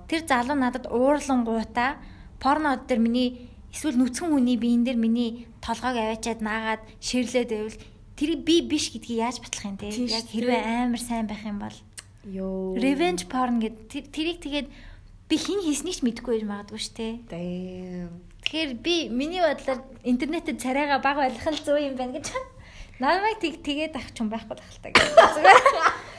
Тэр залуу надад уурлангуудаа порно дээр миний эсвэл нүцгэн хүний биен дээр миний толгойг аваачаад наагаад ширлээд байвал тэрийг би биш гэдгийг яаж батлах юм те? Яг хэрвээ амар сайн байх юм бол. Ёо revenge porn гэд тэрийг тэгээд би хин хийснийг ч мэдэхгүй байж магадгүй шүү те? Тэгэхээр би миний бодлоор интернетэд царайгаа баг байлгах л зүй юм байна гэж намайг тэг тэгээд авч юм байхгүй тахалтай гэж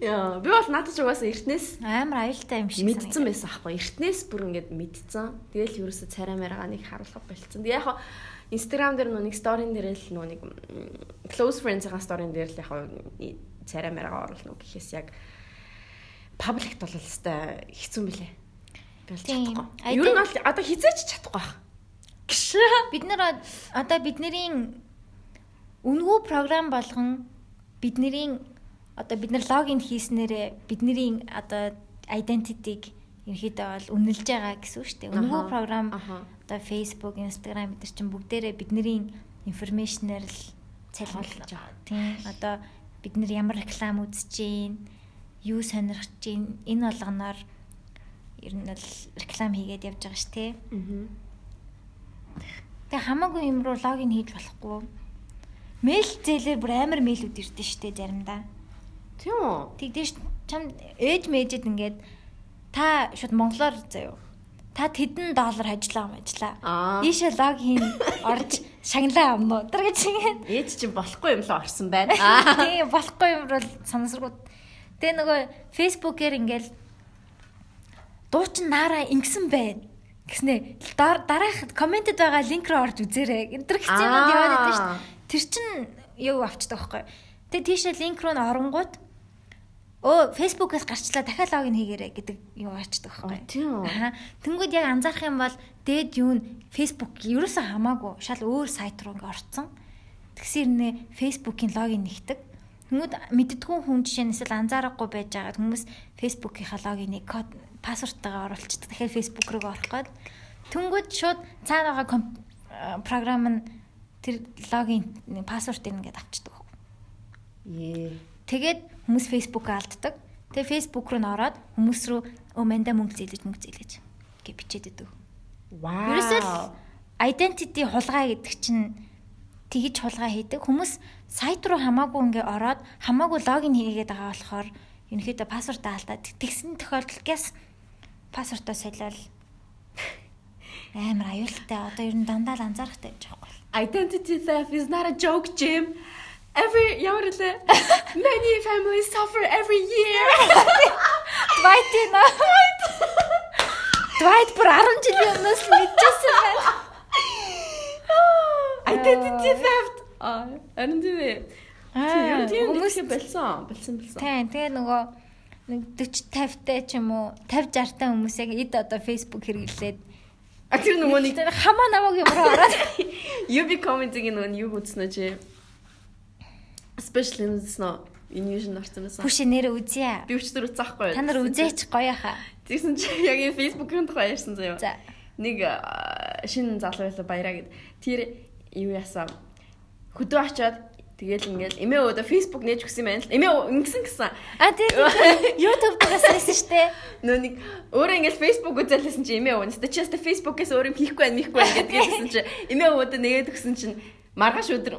Яа, би бол надад ч угаасаа эртнээс амар аюултай юм шиг мэдсэн байсан аахгүй. Эртнээс бүр ингээд мэдсэн. Тэгэл ерөөсө царай маргаа нэг харуулах болцсон. Тэгээ яг Instagram дээр нүг сторин дээр л нүг close friends-ийн сторин дээр л яг царай маргаа оруулна гэхээс яг public бол өстой хэцүү мөлий. Бол чадахгүй. Ер нь бол одоо хизээч чадахгүй байх. Гш. Бид нар одоо бидний үнгүү програм болгон бидний одоо бид нар логин хийснээрээ бидний одоо identity-г ерөөдөө бол үнэлж байгаа гэсэн үг шүү дээ. Үнэхүү програм одоо Facebook, Instagram бид нар чинь бүгдээрээ бидний информашнээр л цалингалж байгаа. Тийм. Одоо бид нар ямар реклам үзэж гин, юу сонирхож гин энэ болгоноор ер нь л реклам хийгээд явж байгаа шүү, тий. Аа. Тэгээ хамаагүй юм руу логин хийж болохгүй. Мэйл зээлээр бүр амар мэйлүүд ирдэ штэ заримдаа. Тийм үү? Тэгдэж чам ээж мэжэд ингээд та шууд монголоор заяа. Та тэдэн доллар ажиллаа юм ажиллаа. Ийшээ лог хийн орж шагналаа юм уу? Тэр гэж ингээд ээж чинь болохгүй юм л орсон байна. Тийм болохгүй юм бол санасргууд. Тэгээ нөгөө фэйсбүүкээр ингээд дуучин наараа ингэсэн байна гэснэ дараах комментэд байгаа линк руу орж үзээрэй. Энтэр хэцүү юм яваад байдаг шүү дээ. Тэр чин юу авчдаг байхгүй. Тэгээ тийшээ линк руу н оронгууд өө фэйсбүүкээс гарчлаа дахиад логин хийгээрэй гэдэг юу ачдаг байхгүй. Тийм. Тэнгүүд яг анзаарах юм бол дээд юу нь фэйсбүүк ерөөсөө хамаагүй шал өөр сайт руу ингээ орцсон. Тэгсэр нэ фэйсбүүкийн логин нэгдэг. Тэнгүүд мэддгүү хүн жишээ нь эсвэл анзаарахгүй байж байгаа хүмүүс фэйсбүүкийнхаа логиныг код пассворттайгаа оруулчихдаг. Дахиад фэйсбүүк рүү орох гээд тэнгүүд шууд цаана байгаа програм нь тэр логин пассвордыг ингээд авчдаг. Ээ. Тэгээд хүмүүс Facebook алддаг. Тэгээ Facebook руу н ороод хүмүүс рүү өө манда мөнгө зээлж мөнгө зээлж гэж бичээд өгдөг. Вау. Ерөөсөө identity хулгай гэдэг чинь тэгж хулгай хийдэг. Хүмүүс сайт руу хамаагүй ингээ ороод хамаагүй логин хийгээд байгаа болохоор ерөнхийдөө пассворд алдаад тэгсэн тохиолдолд пассвортоо солиол амар аюултай. Одоо ер нь дандаа л анзаарахтай гэж байгаа юм. Identity theft is not a joke, Jim. Every ямар лээ many families suffer every year. Dwight на Dwight бүр 10 жилийн өмнөөс мэдчихсэн байна. Identity theft. А харин тийм Аа хүмүүс болсон. Болсон болсон. Тийм тэгээ нөгөө нэг 40 50-тай ч юм уу 50 60-тай хүмүүс яг эд одоо Facebook хэрэглээд А тэр нөгөө нэг хамаа намайг юмроо ороод UB comment-ийг нөгөө юу үзснэ чи Especially үзсэн юу шин орсон байсан. Хүш нэр үзье. Би өчтөр үзээхгүй. Та нар үзээч гоё хаа. Тэгсэн чи яг энэ Facebook-ын тухай ярьсан заяа. За. Нэг шинэ залуу байлаа баяраа гэд. Тэр юу яасан. Хөдөө очоод Тэгэл ингээл эмээ өөдө Facebook нээж өгсөн байна л. Эмээ ингэсэн гэсэн. А тийм. YouTube дээрээс байсан шүү дээ. Нөө нэг өөрөө ингээл Facebook үзэлсэн чи эмээ өөнөстө чи яста Facebook-ээс өөр юм хийхгүй байх михгүй гэдэг гэсэн чи эмээ өөдө нэгээд өгсөн чинь маргааш өдөр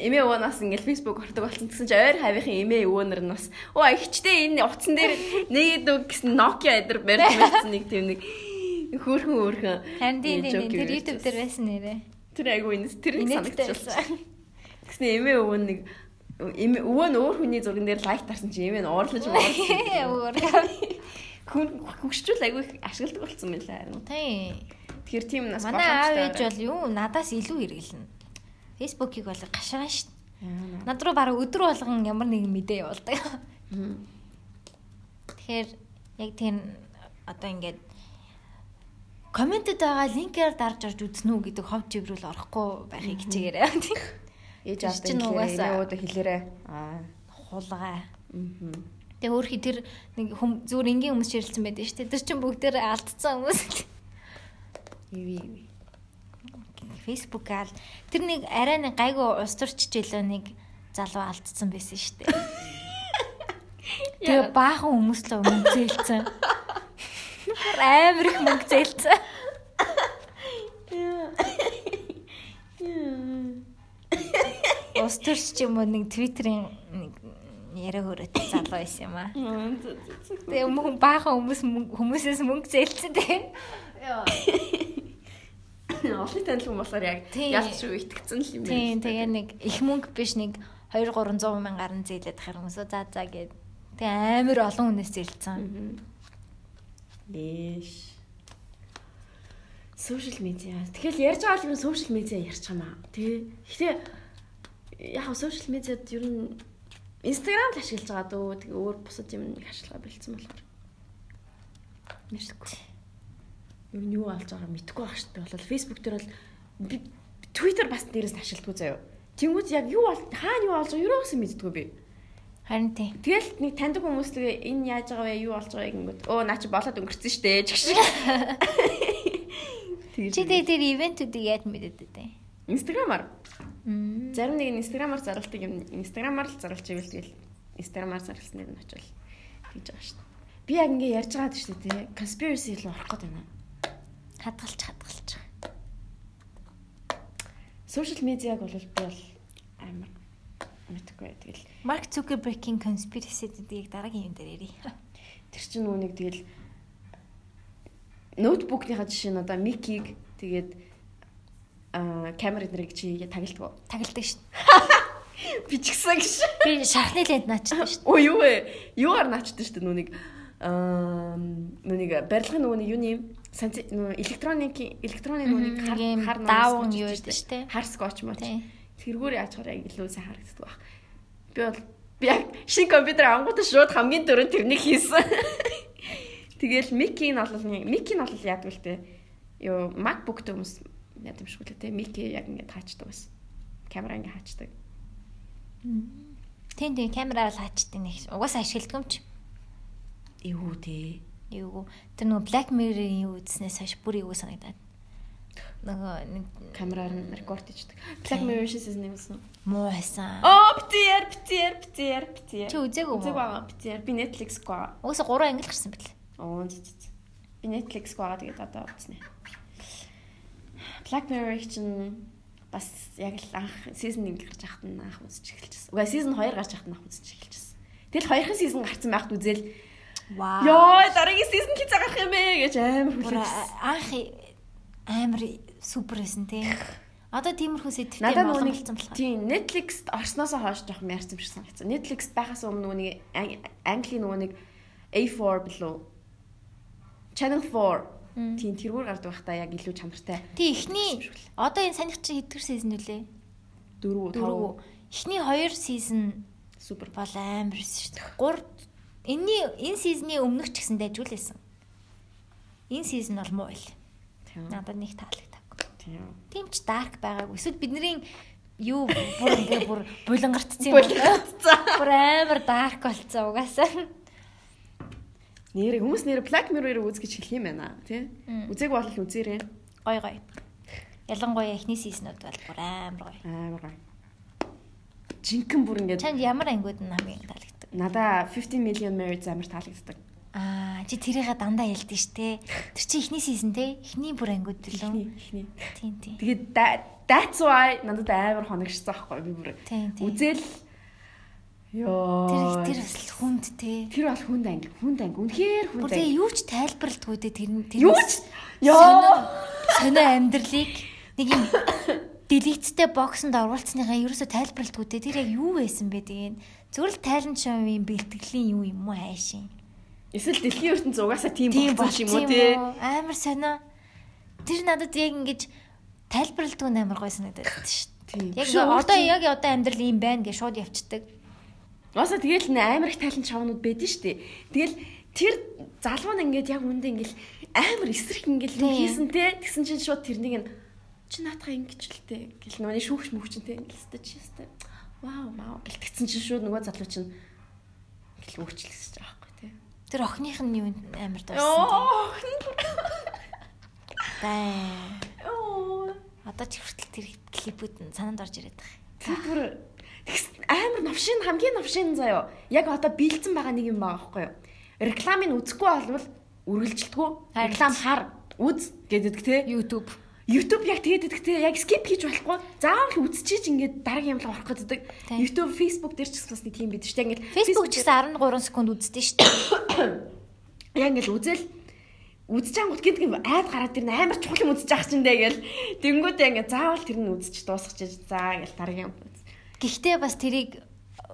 эмээ өвөнөөс ингээл Facebook ордог болсон гэсэн чи ойр хавийнхын эмээ өвөнөр нь бас оо ихчтэй энэ утсан дээр нэгэд үг гэсэн Nokia эдэр барьж мэдсэн нэг тийм нэг хөөрхөн хөөрхөн харин тийм тийм тэр YouTube дээр байсан нэрээ тэр айгу энэ тэр санагдчихсан тэгсэн эмээ өвөн нэг өвөө нь өөр хүний зурган дээр лайк тарсан чи эмээ нь уурлаж уурлаа хүн хөгшчүүл айгу ашигладаг болсон юм лээ харин. Тийм Тэгэхээр тийм нас манай аав ээж бол юу надаас илүү хэрэглэнэ. Facebook-ийг бол гашгаа дээ. Над руу бараг өдөр болгон ямар нэгэн мэдээ явуулдаг. Тэгэхээр яг тийм одоо ингээд комментэд байгаа линкээр дарж орж үзнэ үү гэдэг хов живрүүл орохгүй байхыг хичээгээрэй. Ээж аваад чинь угаасаа өөдө хэлээрээ. Аа хулгай. Аа. Тэгээ өөрхий тэр нэг зүгээр энгийн хүмүүс ширэлсэн байдаг шүү дээ. Тэр чинь бүгдээр алдсан хүмүүс. Иви иви. Facebook аал тэр нэг арай нэг гайгүй устурч жилөө нэг залуу алдсан байсан шүү дээ. Тэгээ баахан хүмүүс л өмнө зээлцэн. Амар их мөнгө зээлцэн. Устурч ч юм уу нэг твиттерийн нэг яриа хөрөөтэй залуу байсан юм аа. Тэгээ өмнө баахан хүмүүс хүмүүсээс мөнгө зээлцэн тэгээ. Яа. Олон танил хүмүүс болохоор яг ялч шүү итгэцэн л юм. Тийм тэгээ нэг их мөнгө биш нэг 2 300 мянгаар нь зээлээд хахаар хүмүүсөө за за гээд тэгээ амар олон хүнээс зээлцсэн. Бэш. Сошиал медиа. Тэгэхээр ярьж байгаа юм сошиал медиа ярьж байгаа маа. Тэгээ гэхдээ яг сошиал медиад ер нь Instagram л ашиглаж байгаа дөө. Тэгээ өөр бусад юм нэг ашиглага бэлдсэн болохоор. Мэдгүй. Ер нь юу болж байгааг мэдгүй байх дээ. Болол Facebook дээр бол Twitter бас дээрээс ашигладаг заяа. Тэнгүүд яг юу бол хаана юу болж байгааг юу гэсэн мэддэггүй би. Харин тийм. Тэгэл нэг таньдаг хүмүүс тэгээ энэ яаж байгаа вэ? Юу болж байгааг ингэнгүүт өө наа чи болоод өнгөрцөн штэ шиг. Чи тэгээ тэр ивентүүдийг яаж мэдээд вэ? Инстаграмаар. Зарим нэг инстаграмаар зарлалдаг юм. Инстаграмаар л зарлж ивэл тэгэл инстаграмаар зарласан нэг нь очивол тэгж байгаа штэ. Би яг ингэ ярьж байгаа шүү дээ. Conspiracy руу орох гээд байна. Хадгалж хадгалж Social медиаг бол би бол амар мэдгүй. Тэгэл Mark Zuckerberg-ийн conspiracy гэдгийг дараагийн юм дээр ярий. Тэр чинь нүү нэг тэгэл ноутбукныхаа жишээ нь одоо Mickey-г тэгээд камер эднэрийг чи тагилдаг уу? Тагилдаг шин. Би ч гэсэн гэж. Би шархны лент наачдаг шин. Өө юу вэ? Юугаар наачдаг шин нүуник аа нүуник барилгын нөгөө юуны санц электроник электроны нүуник хар хар даавн юу гэдэг дээ. Хар скотч мөн. Тэргээр яаж хараа илүү сайн харагддаг баг. Би бол би яг шин компьютер ангуудаа шууд хамгийн дөрөв тэрнийг хийсэн. Тэгэл Мики нь бол Мики нь бол яадаг л те. Йоо MacBook дээр хүмүүс яд юм шиг үлээ те. Мики яг ингэ хаачдаг бас. Камера ингэ хаачдаг. Тэн тэн камераар л хаачдаг нэг. Угаасаа ашигладаг юм чи. Эвгүй те юу тэр нөгөө Black Mirror-ийн юу үзснээс хойш бүр юу санагдаад нөгөө нэг камераар рекорд хийдэг. Black Mirror season нэг үзсэн. Муу байсан. Оо битэр битэр битэр битэр. Чи үзээгүй үү? Үзээгүй байгаа битэр. Би Netflix гоо. Уусаа 3 англи гарсан бэл. Оо зү зү. Би Netflix гоо тэгээд одоо үзнэ. Black Mirror чинь бас яг л анх season 1 гарч байхад нь анх үзэж эхэлчихсэн. Угаа season 2 гарч байхад нь анх үзэж эхэлчихсэн. Тэгэл хоёрхан season гарсан байхад үзэл Вау. Йоо, дараагийн season хий цагаах юм бэ гэж амар хүлээсэн. Анх амар супер байсан тий. Одоо тиймэрхүү сэдвтэй Надад нэг тийм Netflix орсноос хойш жоох мярц юм шиг санагдсан. Netflix байхаас өмнө нэг Английн нөгөө нэг A4 билүү Channel 4 тийм тэргүүр гардаг байхдаа яг илүү чанартай. Тий эхний одоо энэ санийх чи хэдгэр season үлээ? Дөрөв, дөрөв. Эхний 2 season супер бол амар байсан шүү дээ. 3 Энийний энэ сизны өмнөх ч гэсэн дайжуулсан. Энэ сизон бол муу байл. Надад нэг таалагдав. Тийм ч дарк байгаагүй. Эсвэл бидний юу бүр бүр булангартсан юм байна. Бүр амар дарк болцсон угаасаа. Нэр хүмүүс нэр Black Mirror-ыг үз гэж хэлэх юм байна тий. Үзег бол үзээрэй. Гой гой. Ялангуяа эхний сизнүүд бол бүр амар гой. Амар гой. Жинхэнэ бүр ингээ Чанд ямар ангиуд нь хамгийн таалагдав? Надаа 50 million merits амар таалагддаг. Аа, чи тэрийгээ дандаа ялдэн штэ. Тэр чи ихний сизон те. Эхний бүр ангууд төлөө. Эхний. Тийм тийм. Тэгээд that's why надад амар хоногшсон байхгүй би бүр. Үзэл Йоо. Тэр тэр бас хүнд те. Тэр бол хүнд анги. Хүнд анги. Үнэхээр хүнд анги. Тэгээ юу ч тайлбарлалтгүй те тэр тэр. Юу ч. Йоо. Сонио амьдралыг нэг юм делиттэй боксонд оруулцныхаа ерөөсө тайлбарлалтгүй те. Тэр яг юу байсан бэ тэгээ Зүгээр л тайлан шоуын бэлтгэлийн юу юм уу хайшин. Эсвэл дэлхийн ертөнц угаасаа тийм болсон юм уу те. Амар сонио. Тэр надад яг ингэж тайлбарлалтгүй амар гой санагдаад байна шүү дээ. Яг одоо яг одоо амьдрал юм байна гэж шууд явцдаг. Угаасаа тэгэл амар их тайлан шоунууд байдэн дээ. Тэгэл тэр залуу нь ингээд яг үндэ ингээд амар эсрэх ингээд юу хийсэн те. Тэгсэн чинь шууд тэрнийг нь чи наатахаа ингэж л те гэл нүний шүүгч мөвч те. Ингээд өстэй чи өстэй вау вау. Гэл тэгсэн чинь шууд нөгөө залуу чинь гэл өөчлөсөж байгаа байхгүй те. Тэр охиных нь юу амар дууссан Бай. оо Одоо ч хүртэл тэр клипүүд нь санаанд орж ирээд байгаа. тэр бүр амар новшин хамгийн новшин заяо. Яг одоо биелсэн байгаа нэг юм байгаа байхгүй юу? Рекламыг үзэхгүй болвол үргэлжилдэггүй реклам хар үз гэдэг те. YouTube. YouTube яг тэгээд идэх те. Яг skip хийж болохгүй. Заавал үзчихэж ингээд дараагийн юмлаг орох гэдэг. YouTube, Facebook дээр ч гэсэн бас нэг тийм бид штэ ингээд Facebook ч гэсэн 13 секунд үздэг шүү дээ. яг ингээд үзэл үзэж ангууд гинт гин айд гараад тэр амар чухал юм үзэж ах чинь дээ гэл. Тэнгүүдээ ингээд заавал тэр нь үзэж дуусгачих заа гэл дараагийн юм. Гэхдээ бас тэрийг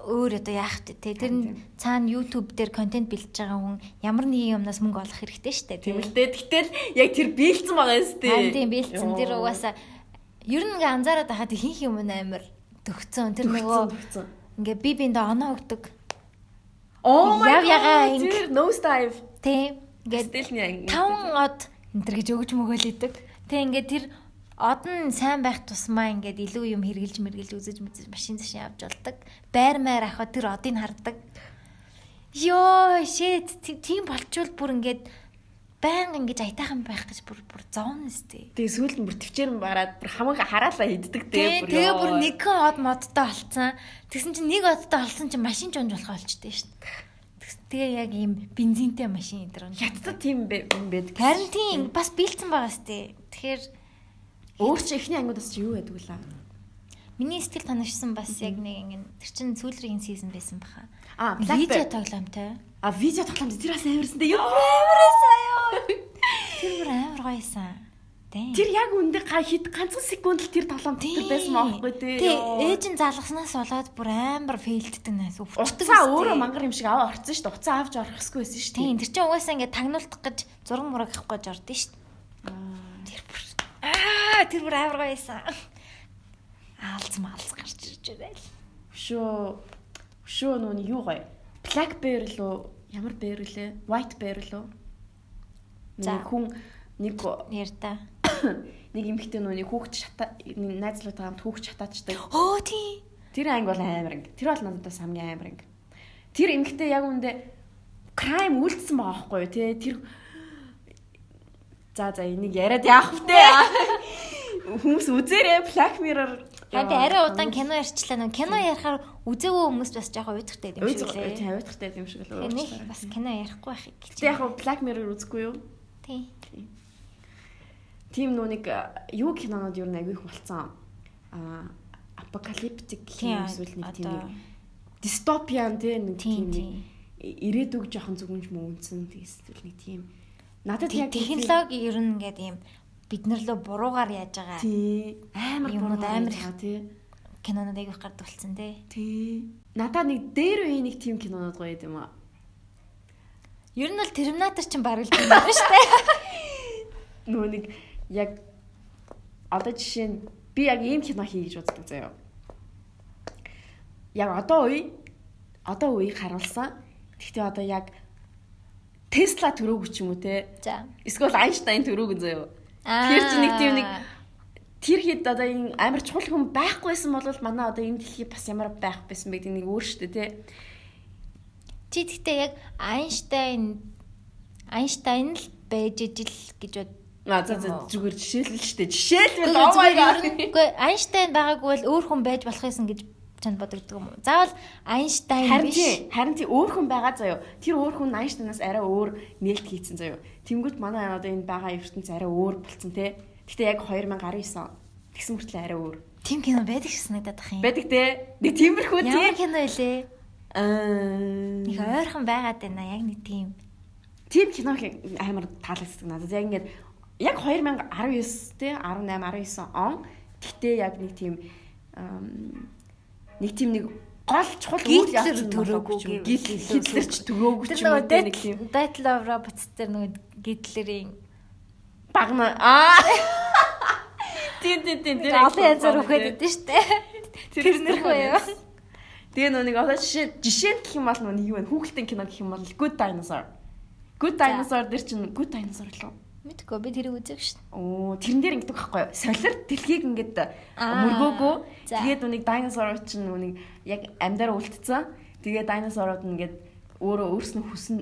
өөр одоо яах вэ те тэр нь цаана YouTube дээр контент бэлтэж байгаа хүн ямар нэгэн юмнаас мөнгө олох хэрэгтэй шүү дээ Тийм л дээ. Гэтэл яг тэр биелсэн байгаа юм сте. Харин тийм бэлдсэн тэр угаасаа ер нь ингээ анзаараад байхад ихэнх юм амар төгцөн тэр нөгөө ингээ би биэндээ оноо өгдөг Oh my Яв ягаа god. инг. Тэр nose dive. тийм ингээ Стилний анги. таван од энэ төр гэж өгж мөгөөлөдөг тэг ингээ тэр од нь сайн байх тусмаа ингээд илүү юм хэрглэж мэргэлж үзэж мэдэж машин зашин явж болдог байр маяр ахад тэр одыг хардаг ёо shit ти- тийм болчвол бүр ингээд байнга ингэж аятайхан байх гэж бүр бүр зовно сте Тэгээ сүүлд нь бүр төвчээр нь бараад бүр хамаг хараалаа иддэг Тэгээ тэгээ тэгээ бүр нэгэн од модтой болцсон. Тэгсэн чинь нэг одтой болсон чинь машин ч унж болох болчтой. Тэгс- Тэгээ яг ийм бензинтэй машин энэ дэр унж. хятад тийм юм байдаг. Харин тийм бас бэлдсэн байгаа сте. Тэгэхээр өөр чи эхний ангиудаас чи юу байдаг вэ? миний сэтгэл танашсан бас яг нэг ингэ тэр чин сүүлрийн сизон байсан баха. А Видео тоглоомтой. А видео тоглоомд тэр бас амарсан дээ. Юу Амарсан ёо. Тэр бүр амар гоёсан. Тэр яг үндэ га хит ганцхан секунд л тэр тоглоом тэр байсан маахгүй тий. Тий, ээж нь залгаснаас болоод бүр амар фейлддэг нээс өвчтөг. Уцаа өөрөө мангар юм шиг аваа орцсон шүү дээ. Уцаа авч орох хэсгүй байсан шүү дээ. тэр чинь угаасаа ингээд тагнуулдах гэж зураг мураг авах гэж ордон шүү дээ. Тэр бүр аа тэр бүр амар гоёсан. Аалз маалз гарч ирж байл. Өшөө өшөө нүүн юу гоё. Black bear лөө ямар bear лээ? White bear лөө? За. Нэг хүн нэг Ярда. нэг эмэгтэй нүуний хүүхд шата найзлуудаа хамт хүүхд шатаачдаг. Оо тий. Тэр анги бол амар анги. Тэр бол надад бас хамгийн амар анги. Тэр эмэгтэй яг үндэ crime үйлдсэн байгаа байхгүй юу те тэр За за энийг яриад яах вэ? Хүмүүс үзээрэй Black Mirror. Харин арай удаан кино ярьчлаа нөө кино ярихаар үзээгүй хүмүүс бас жоохон уйдахтай юм шиг лээ. тийм авиадахтай юм шиг л нэг бас кино ярихгүй байх гэж. Гэтэ яг Black Mirror үзэхгүй юу? Тий. Тийм нөө нэг юу кинонууд юу нэг их болцсон. Аа апокалиптик Тийм, юм эсвэл нэг тийм дистопиан тий нэг Тийм, тийм тийм. ирээдүг жоохон зүгүнж мөвөнцөн эсвэл нэг тийм надад яг Технологи ер нь ингээд ийм бид нар лөө буруугаар яаж байгаа тий амар буруу амар байгаа тий кинонууд аяг их гардаг болсон тий. тий надад нэг дээр үе нэг тийм кинонууд гоё юм аа Ер нь бол Терминатор ч баг л тийм байна шүү дээ. нөгөө нэг яг одоо жишээ нь би яг ийм кино хий гэж боддог заяа. Яг одоо үе одоо үеийг харуулсан. Гэхдээ одоо яг Тесла төрөөг ч юм уу те. За. Эсвэл Айнштайн төрөөг заяа. Тэр чинь нэг тийм нэг тэр хэд одоо энэ амар чухал хүн байхгүйсэн бол манай одоо энэ дэлхий бас ямар байх байсан бэ гэдэг нэг өөр штэ те. Чи тэгтээ яг Айнштайн Айнштайн л байж ижил гэж бод. А за за зүгээр жишээлбэл штэ. Жишээлбэл Зүгээр oh my god. Үгүй Айнштайн байгаагүй бол өөр хүн байж болох байсан гэж чанд бодогддог юм уу? Заавал Айнштайн Харин биш. харин тий өөр хүн байгаа заяо. Тэр өөр хүн Айнштайнаас арай өөр нээлт хийцэн заяо. Тэнгүүт манай одоо энэ байгаа ертөнц арай өөр болцсон те. Гэтэ яг 2019 тэгсэн мөртлөө арай өөр. Тим кино байдаг ш санагдаад ах юм. Байдаг те. Нэг тиймэрхүү Ямар тий. кино илээ? Аа. Нэг ойрхон байгаад байна яг нэг тийм. Тим кино амар таалагддаг надад. Яг ингээд яг 2019 те 18 19 он. Гэтэ яг нэг тийм нэг тийм нэг гол чухал үйл явц төрөөгүй төрөөгүй гэвэл Гитлер ч төрөөгүй Тэр ч юм уу нөгөө нэг тийм Battle of Robots дээр нөгөө Гитлерийн багна аа тийм тийм тийм нэг олон янзаар өгöd өгдөн штэ. Тэр нэрхүү юу? Тэгээ нөө нэг одоо жишээ жишээ гэх юм бол нэг юу вэ? Хүүхэлдэйн кино гэх юм бол Good Dinosaur. Good Dinosaur дээр чинь Good Dinosaur лөө. Мэдгүй би тэрийг үзег шин. Оо, тэрэн дээр ингэдэг байхгүй юу? Солир дэлхийг ингээд мөргөөгөө. Тэгээд үнийг dinosaur чинь үнийг яг амьдараа үлдсэн. Тэгээд нь ингээд өөрөө өөрснөө хүсэн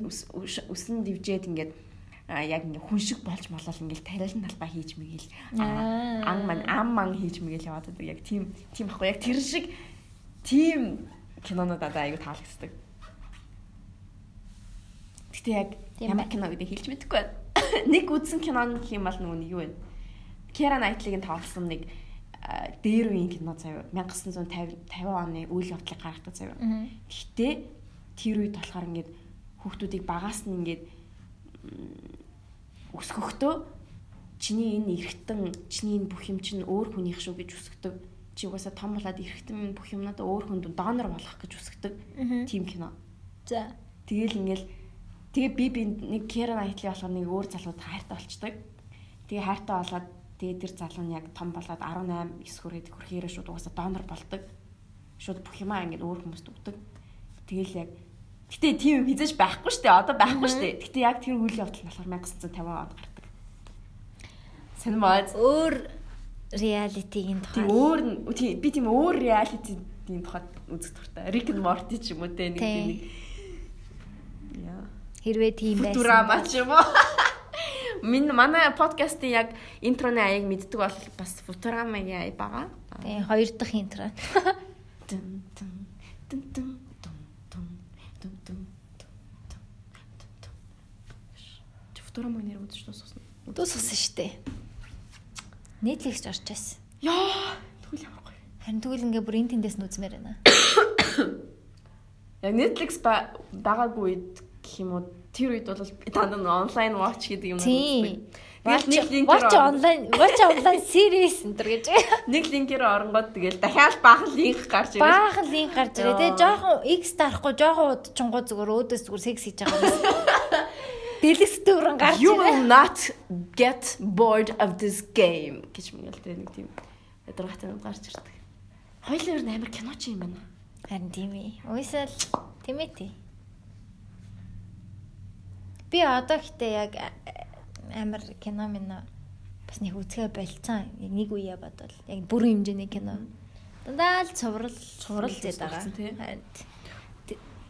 өсөн дивжээд ингээд яг ингээ хүн шиг болж молол ингээл тарилан талбай хийж мэгэл ан ман ам ман хийж мэгэл яваад байдаг яг тийм тийм ахгүй яг тэр шиг тийм кинонууд одоо аягүй таалагддаг. Гэтэ яг ямар кино гэдэг хэлж мэдэхгүй байна. Нэг үзсэн кинон юм бол нөгөө юу вэ? Кера Найтлигийн тоглосон нэг дээр үеийн кино заяа 1950 50 оны үйл явдлыг гаргадаг заяа. Гэхдээ тэр үед болохоор ингээд хүүхдүүдийг багаас нь ингээд өсгөхдөө чиний энэ эргэтэн чиний энэ бүх юм чинь өөр хүнийх шүү гэж үсгдэг. Чи угаасаа том болоод эргэтэн бүх юмнуудаа өөр хүнд донор болох гэж үсгдэг. Тим кино. За. Тэгэл ингээл Тэгээ би би нэг Кера Найтли болохоор нэг өөр залууд хайртай болчдаг. Тэгээ хайртай болоод тэгээ тэр залуу нь яг том болоод 18 9 хүрээд хүрхээрээ шууд угаасаа донор болдог. Шууд бүх юмаа ингээд өөр хүмүүст өгдөг. Тэгэл яг Гэтэ тийм юм хизэж байхгүй штэ. Одоо байхгүй штэ. Гэтэ яг тэр үйл явдал нь болохоор 1950 онд гардаг. Мод. Өөр реалитигийн тухай. Тийм өөр тийм би тийм өөр реалитигийн тухайд үзэх дуртай. Рик and Morty ч юм уу те нэг нэг Хэрвээ тийм байсан. Футурама ч юм уу. Минь манай подкастын яг интроны аяг мэддэг бол бас Футурамагийн аяг байгаа. Тийм хоёр дахь интро. Дун дун дун дун дун дун Футурама нэр үзэж дууссан. Дууссан шүү дээ. Netflix орж байсан. Яа, тэгвэл ямар гоё. Харин тэгвэл ингээ бүр энэ тэндээс нь үзмээр байна. Яг Netflix байгаагүй гэх юм уу тэр үед бол дандаа онлайн watch гэдэг юм нэг линкээр watch онлайн watch онлайн series энэ гэж. Нэг линкээр оронгод тэгэл дахиад баахан линк гарч ирээ. Баахан линк гарч ирээ. Тэгээ жоохон X дарахгүй жоохон удчингуу зүгээр өөдөөс зүгээр секс хийж байгаа юм. Дэлгэс дөрөн гарч ирээ. You will not get bored of this game гэж мэгэл тэгээ нэг тийм ядаргатай гарч ирдэг. Хоёлын нь амар кино ч юм байна. Харин тийм ээ. Уйсал тийм ээ тий. Би одоо гэтээ яг амар кино минь бас нэг үзгээ болцсон. Яг нэг үе бодвол яг бүрэн хэмжээний кино. Дандаа л цуврал цуврал зэд байгаа.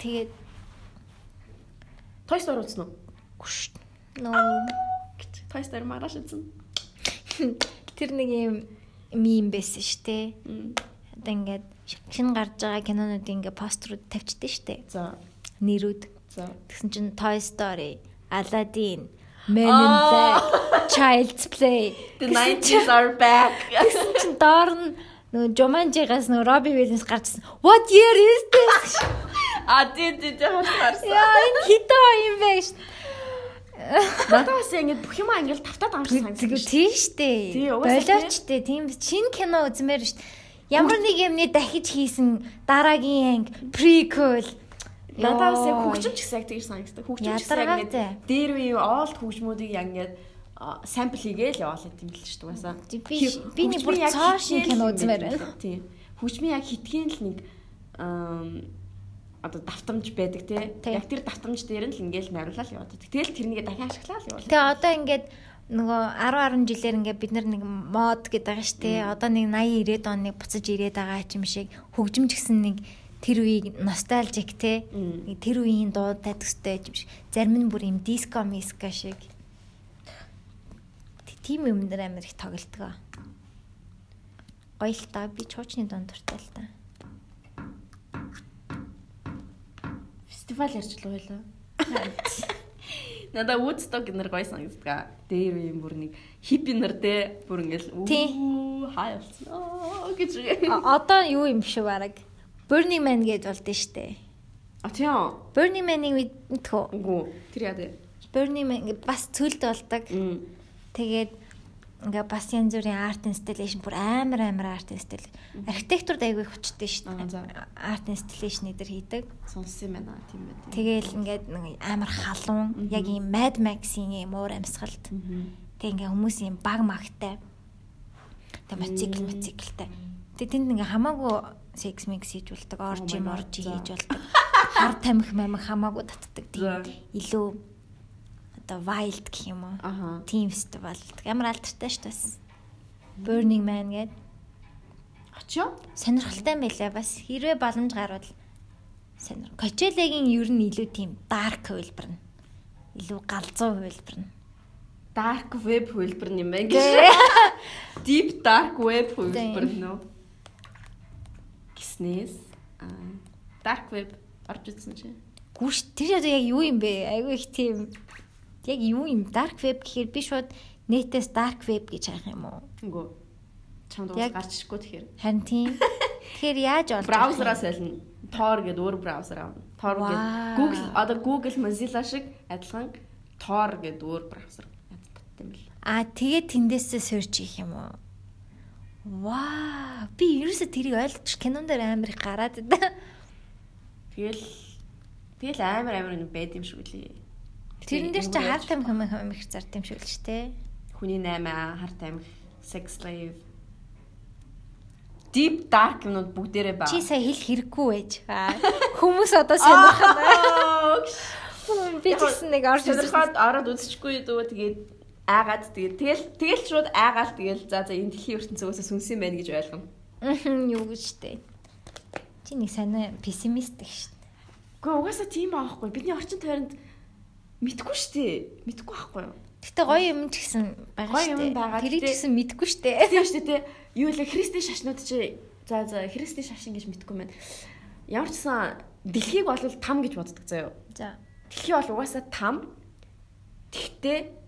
Тэгээд Toy Story үзсэн үү? Гүш. Ноо. Toy Story маргааш үзсэн. Тэр нэг юм мим байсан штэ. Одоо ингээд шинэ гарч байгаа кинонууд ингээд постерууд тавьчихдээ штэ. За. Нэрүүд. За. Тэгсэн чинь Toy Story Aladdin, Men in Black, Child's Play. The 90s are back. Гэсэн чинь доор нь нөгөө Jumanji-гаас нөгөө Robbie Williams гарчсан. What year is this? А тий тий тий харсан. Яа энэ хитөө юм бэ ш. Надад бас ингэ бүх юм ингээл тавтаад байгаа юм шиг санагдав. Тийм штэ. Болооч штэ. Тийм шинэ кино үзмээр штэ. Ямар нэг юмны дахиж хийсэн дараагийн анги prequel Надад бас яг хөгжимч гэсэн яг тэгж санагддаг. Хөгжимч гэсэн яг ингээд дээр үе оолт хөгжмүүдийг яг ингээд сампл хийгээл яваалаа юм л шүү дээ басаа. Би би бүр цаашин кино үзмээр байна. Тийм. Хөгжмийн яг хитгэн л нэг одоо давтамж байдаг тий. Яг тэр давтамж дээр нь л ингээл нариулал яваад. Тэгэл тэрнийг дахин ашиглаад явуулаа. Тэгээ одоо ингээд нөгөө 10 10 жилээр ингээд бид нар нэг мод гэдэг байгаа шүү дээ. Одоо нэг 80 90 оны буцаж ирээд байгаа юм шиг хөгжимч гэсэн нэг тэр үеийг ностальжик те. Тэр үеийн дуудай төстэй юм шиг. Зарим нь бүр юм диско миска шиг. Тийм юм дээр амар их тоглолтгоо. Гоё л та. Би чуучны дунд дуртай л та. Фестивал ярьж л байлаа. Надаа Woodstock нэр гоё санагддаг. Дээр юм бүр нэг хиппи нар те. Бүр ингээл хай болсон гэж. Одоо юу юм үү бараг Burning Man гэдээ болд нь штэ. А тийм. Burning Man-ыг мэдтгөө. Үгүй. Тэр яа дээ. Burning Man бас цөлд болдог. Тэгээд ингээ бас янз бүрийн арт инсталляшн бүр амар амар арт инсталл. Архитектурд айгүй хүчтэй шүү дээ. Арт инсталляшн эдэр хийдэг. Сонссон юм байна тийм байх. Тэгэл ингээд амар халуун яг ийм Mad Max-ийн юм уур амьсгалт. Тэг ингээ хүмүүс юм баг магтай. Тэг мотоцикл мотоциклтай. Тэг тэнд ингээ хамаагүй секс микс хийж болдог, оржи моржи хийж болдог. Хар тамхи мамх хамаагүй татдаг. Тийм илүү одоо wild гэх юм уу. Team festival. Ямар алдартай шүү дээ. Burning Man гэдэг Очоо. сонирхолтой байлаа. Бас хэрвээ боломж гарвал сонир. Coachella-гийн ер нь илүү тийм dark хөлбөр нь. Илүү галзуу хөлбөр нь. Dark web хөлбөр юм байна гэж. Deep dark web хөлбөр нөө. Гиснээс аа dark web орж ирсэн чи. Гүш тэр яг юу юм бэ? Айгүй их тийм яг юу юм dark web гэхээр би шууд нэтээс dark web гэж хайх юм уу? Үгүй. Чамд уус гарч ирэхгүй тэгэхээр. Харин тийм. Тэгэхээр яаж болж Браузераа солино. Tor гэдэг өөр браузер аавна. Tor гэдэг Google одоо Google Mozilla шиг адилхан Tor гэдэг өөр браузер яддаг юм бэл. Аа тэгээд тэндээсээ search хийх юм уу? Ваа, би ерөөсө тэрийг ойлгож кинон дээр амар их гараад идэв. Тэгэл тэгэл амар амар нэг байд юм шиг үлээ. Тэрэн дээр чи хар тамхи юм их зард юм шиг л ч те. Хүний 8 хар тамхи, sex slave. Deep dark юмнууд бүгдээрээ байна. Чи сая хэл хэрэггүй байж. Хүмүүс одоо сонирхно. Би ч гэсэн нэг орж ирсэн. Ороод үзчихгүй дөө тэгээд аагаад тэгээд тэгэл тэгэл шууд аагаал тэгэл за за энэ дэлхийн ертөнцөөс сүнсэн байна гэж ойлгоно. Мхм, Юу гэж те. Чи нэг санаа пессимист гэх дээ. Гэхдээ угаасаа тийм аахгүй. Бидний орчин тойронд мэдгүй штэ. Мэдгүй байхгүй юу? Гэтэ гоё юм ч гэсэн байгаа Гоё шүү юм дээ. байгаа. Тэрийг ч гэсэн мэдгүй шүү дээ. Тийм штэ тий. Юу л христийн шашнууд чи за за христийн шашин гэж мэдгүй байна. Ямар ч сан дэлхийг бол там гэж боддог заяа. За. Дэлхий бол угаасаа там. Тэгтээ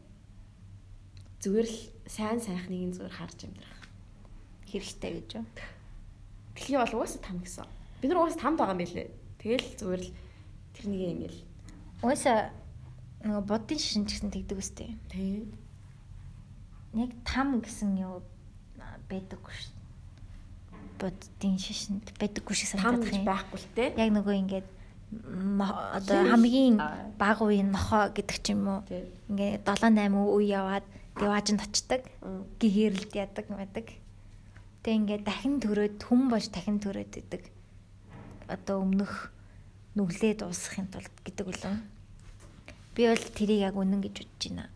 зүгээр л сайн сайхныг нь зүгээр харж амьдрах. Хэрэгтэй гэж юу? Дэлхий бол угаасаа там гэсэн. Бид нар угаасаа тамд байгаа юм билэ. Тэгэл зүгээр л тэрнийг ингээл. Угаасаа нөгөө бодын шишин ч гэсэн тэгдэг үстэй. Тий. Яг там гэсэн юу байдаггүй шүү. Боддын шишинд байдаггүй шиг санагдах юм. байхгүй л те. Яг нөгөө ингээд одоо хамгийн бага үеийн нохоо гэдэг ч юм уу. Тий. Ингээд 7 8 үе яваад деваажинд очдаг. Мм. Гэгэрэлд ядаг мэдэг. Тэг ингээд дахин төрөөд хүм болж дахин төрөөд идэг. Одоо өмнөх нүглээ дуусгахын тулд гэдэг үлэн. Би бол тэрийг яг үнэн гэж бодож байна.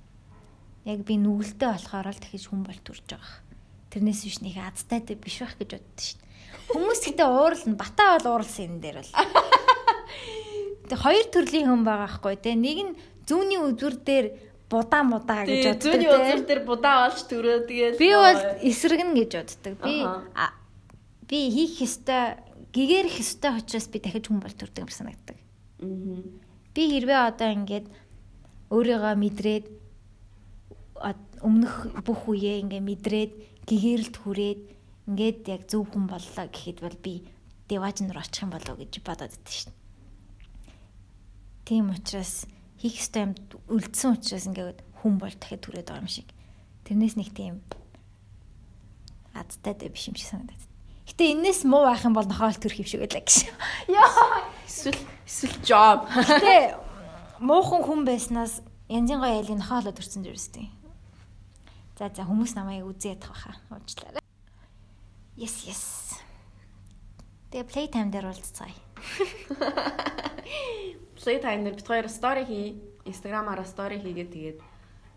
Яг би нүгэлтэй болохоор л дахиж хүн бол төрж байгаа. Тэрнээс биш нэг азтай дээ биш байх гэж боддоо шин. Хүмүүс гэдэг уурална. Батаа бол ууралсан энэ дээр бол. Тэг хоёр төрлийн хүн байгаа хгүй те. Нэг нь зүүнний үзүр дээр будаа мудаа гэж боддог. зүүнний те. үзэр дээр будаа олж төрөө тэгээд Би бол эсрэг нь гэж боддог. Би би хийх ёстой гэгэрх ёстой учраас би дахиж хүн бол төрдөг юм санагддаг. Аа. Би хэрвээ одоо ингээд өөрийгөө мэдрээд өмнөх бүх үеэ ингээ мэдрээд гэгэрэлд хүрээд ингээд яг зөв хүн боллоо гэхэд бол би деваж нар очих юм болов уу гэж бодоод байдаг шин. Тийм учраас хийх ёстой юм үлдсэн учраас ингээд хүн бол дахиад түрээд байгаа юм шиг. Тэрнээс нэг тийм азтай дээ биш юм шиг санагдаад. Гэтэ энэс муу байх юм бол нохоол төрөх юм шиг байлаа гэж. Яа. Эсвэл эсвэл job. Гэтэ муухан хүн байснаас янзын гоё айлын нохоолоо төрсөн зүрстэй. За за хүмүүс намайг үзээ ядах баха. Уучлаарай. Yes yes. Тэгээ playtime дээр уулзцаая. Playtime дээр бид хоёр story хий. Instagram-аараа story хийгээд тэгээд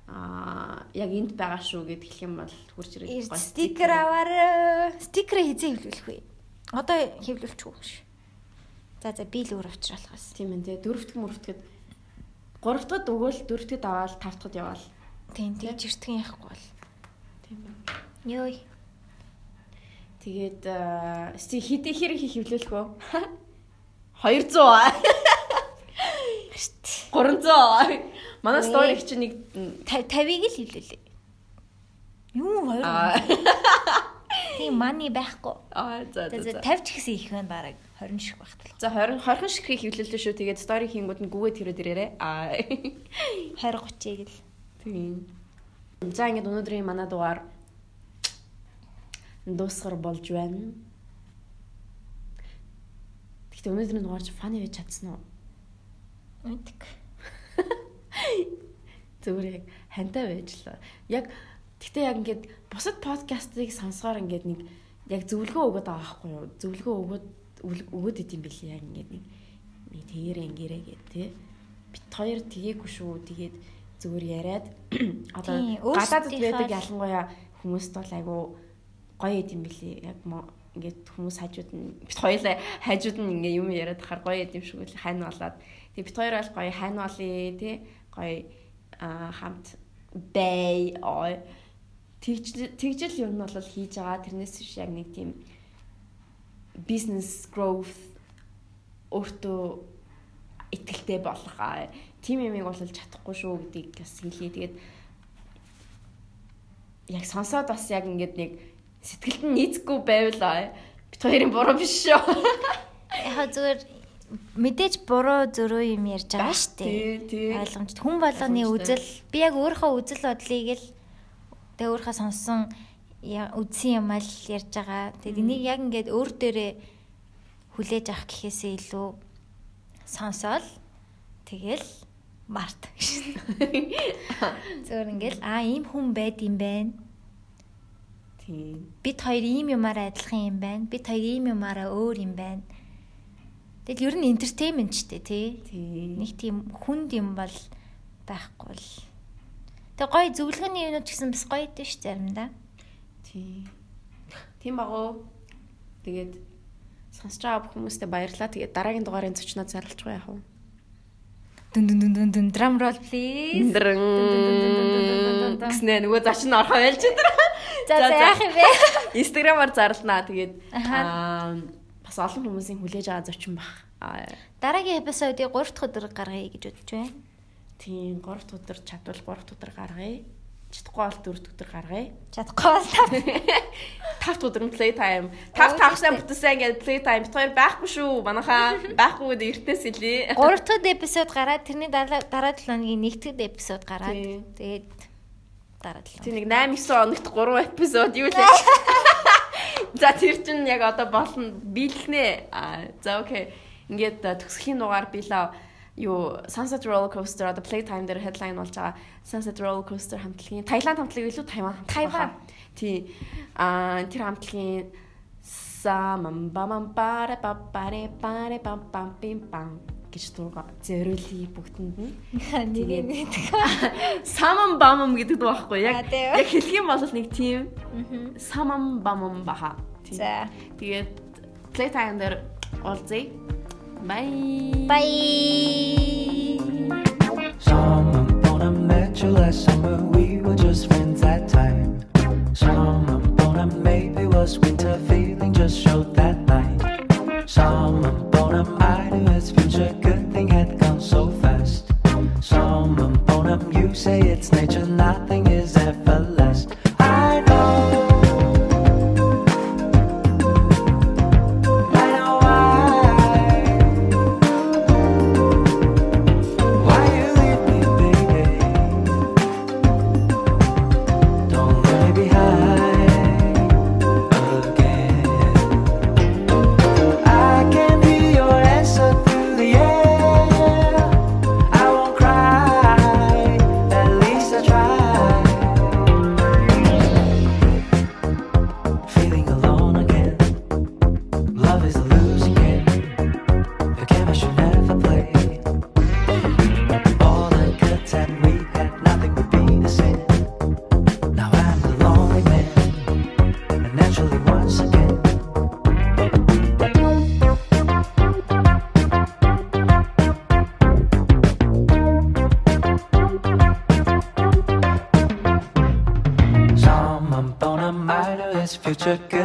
аа яг энд байгаа шүү гэд хэлэх юм бол хурж ирээд Эрд стикер аваар стикер хийзээ хэвлүүлэх вэ? Одоо хэвлүүлчихгүй ш. За за би л өөр уучруулах бас. Тийм ээ. Дөрөвдөг мөрөвдөд гурав дахьд өгөөл дөрөв дахьд аваад тав дахьд яваал. Тийм тэгж иртгэн яахгүй бол. Тийм ээ. Йой. Тэгээд сти хитэ хэрэг хийх хөвлөлөх үү? 200. 300. Манай story чинь нэг 50-ыг л хэвлүүлээ. Юу хоёр. Тийм мани байхгүй. аа за за. За за. 50 ч гэсэн их байна бараг 20 шиг багтал. За 20 20 шиг хөвлөлөө шүү. Тэгээд story хийнгүүд нь гүгээд хэрэг ирээрээ. Аа. 20 30-ыг л. Тийм. За ингээд өнөөдрийн манай дугаар дуусгар болж байна. Гэхдээ өнөөдрийн дугаар чи фаны байж чадсан уу? Мэддэг. Зүгээр яг хантай байжлаа. Яг гэхдээ яг ингээд бусад подкастыг сонсохоор ингээд нэг яг зөвлөгөө өгöd байгаа байхгүй юу? Зөвлөгөө өгöd өгöd идэм билий яг ингээд нэг нэг тэгэрэ ингэрэ гэд тэ. Бит хоёр тгээгүй шүү. Тэгээд зүгээр яриад одоо гадаадд байдаг ялангуяа хүмүүст бол айгу гоё юм билий яг ингээд хүмүүс хажууд нь бит хоёлаа хажууд нь ингээ юм яриад хахаар гоё юм шиг үл хань болоод тэг бит хоёр бол гоё хань болъё тий гоё хамт бай ой тэгж тэгжэл юм нь бол хийж байгаа тэрнээс биш яг нэг тийм business growth өөртөө итгэлтэй болох тийм юмыг бол чадахгүй шүү гэдгийг бас хэлье. Тэгээд яг сонсоод бас яг ингээд нэг сэтгэлд нь нийцэхгүй байвал бит хоёрын буруу биш шүү. Яг зүгээр мэдээж буруу зөрөө юм ярьж байгаа шүү дээ. Ойлгомжтой. Хүн болгоны үзэл би яг өөрийнхөө үзэл бодлыг л тэг өөрийнхөө сонссон үзсэн юм ал ярьж байгаа. Тэгээд энийг яг ингээд өөр дээрээ хүлээж авах гэхээсээ илүү сонсоол тэгэл март. Зөвөр ингээл а ийм хүн байд юм байна. Тийм. Бид хоёр ийм юмараа адилхан юм байна. Бид хоёр ийм юмараа өөр юм байна. Тэгэл ер нь entertainment ч тий. Нэг тийм хүнд юм бол байхгүй л. Тэг гоё зөвлөгөөний юмнууд гэсэн бас гоё дээ ш заримдаа. Тий. Тийм багуу. Тэгээд сонсож байгаа бүх хүмүүстээ баярлалаа. Тэгээд дараагийн дугаарын зочноо зарлж байгаа яах вэ? дүн дүн дүн дүн drum roll please. Гэснэ нөгөө зочин орхоо ялж. За за яах юм бэ? Instagram-аар зарлнаа. Тэгээд аа бас олон хүмүүсийн хүлээж байгаа зочин баг. Дараагийн эпизодыг 3 дахь өдөр гаргая гэж бодож байна. Тийм 3 дахь өдөр чадвал 3 дахь өдөр гаргая чадахгүй бол дөрөв өдөр гаргая. Чадахгүй бол тав. Тавт өдөр play time. Тав тавсаа бүтээсэн ингээд play time бит хоёр байхгүй шүү. Манайхаа байхгүй гэдэг эртнээс хэлээ. Гурав дахь эпизод гараад тэрний дараа 7 хоногийн нэгтгэд эпизод гараад тэгээд дараа 7. Тэг нэг 8 9 хоногт 3 эпизод юу лээ. За тэр чинь яг одоо болно. Биелнэ. За окей. Ингээд төгсөхийн дугаар билээ юу Sunset Roller Coaster одоо Playtime дээр headline болж байгаа Sunset Roller Coaster хамтлагийн Таиланд хамтлаг илүү Тайван Тайван тий а тэр хамтлагийн самам бамам баре бабаре баре бам бам бим бам гэж зориулъя бүгдэнд нь. Тэгээд самам бамам гэдэг дуу байхгүй яг яг хэлэх юм бол нэг тийм самам бамам баха. За. Тэгээд Playtime дээр уулзъя. Bye. Bye. Born I met you last summer. We were just friends that time. Born I maybe was winter feeling just showed that night. Someone I knew his future. Good thing had gone so fast. Someone born you say it's nature. Nothing is everlasting. 쫓겨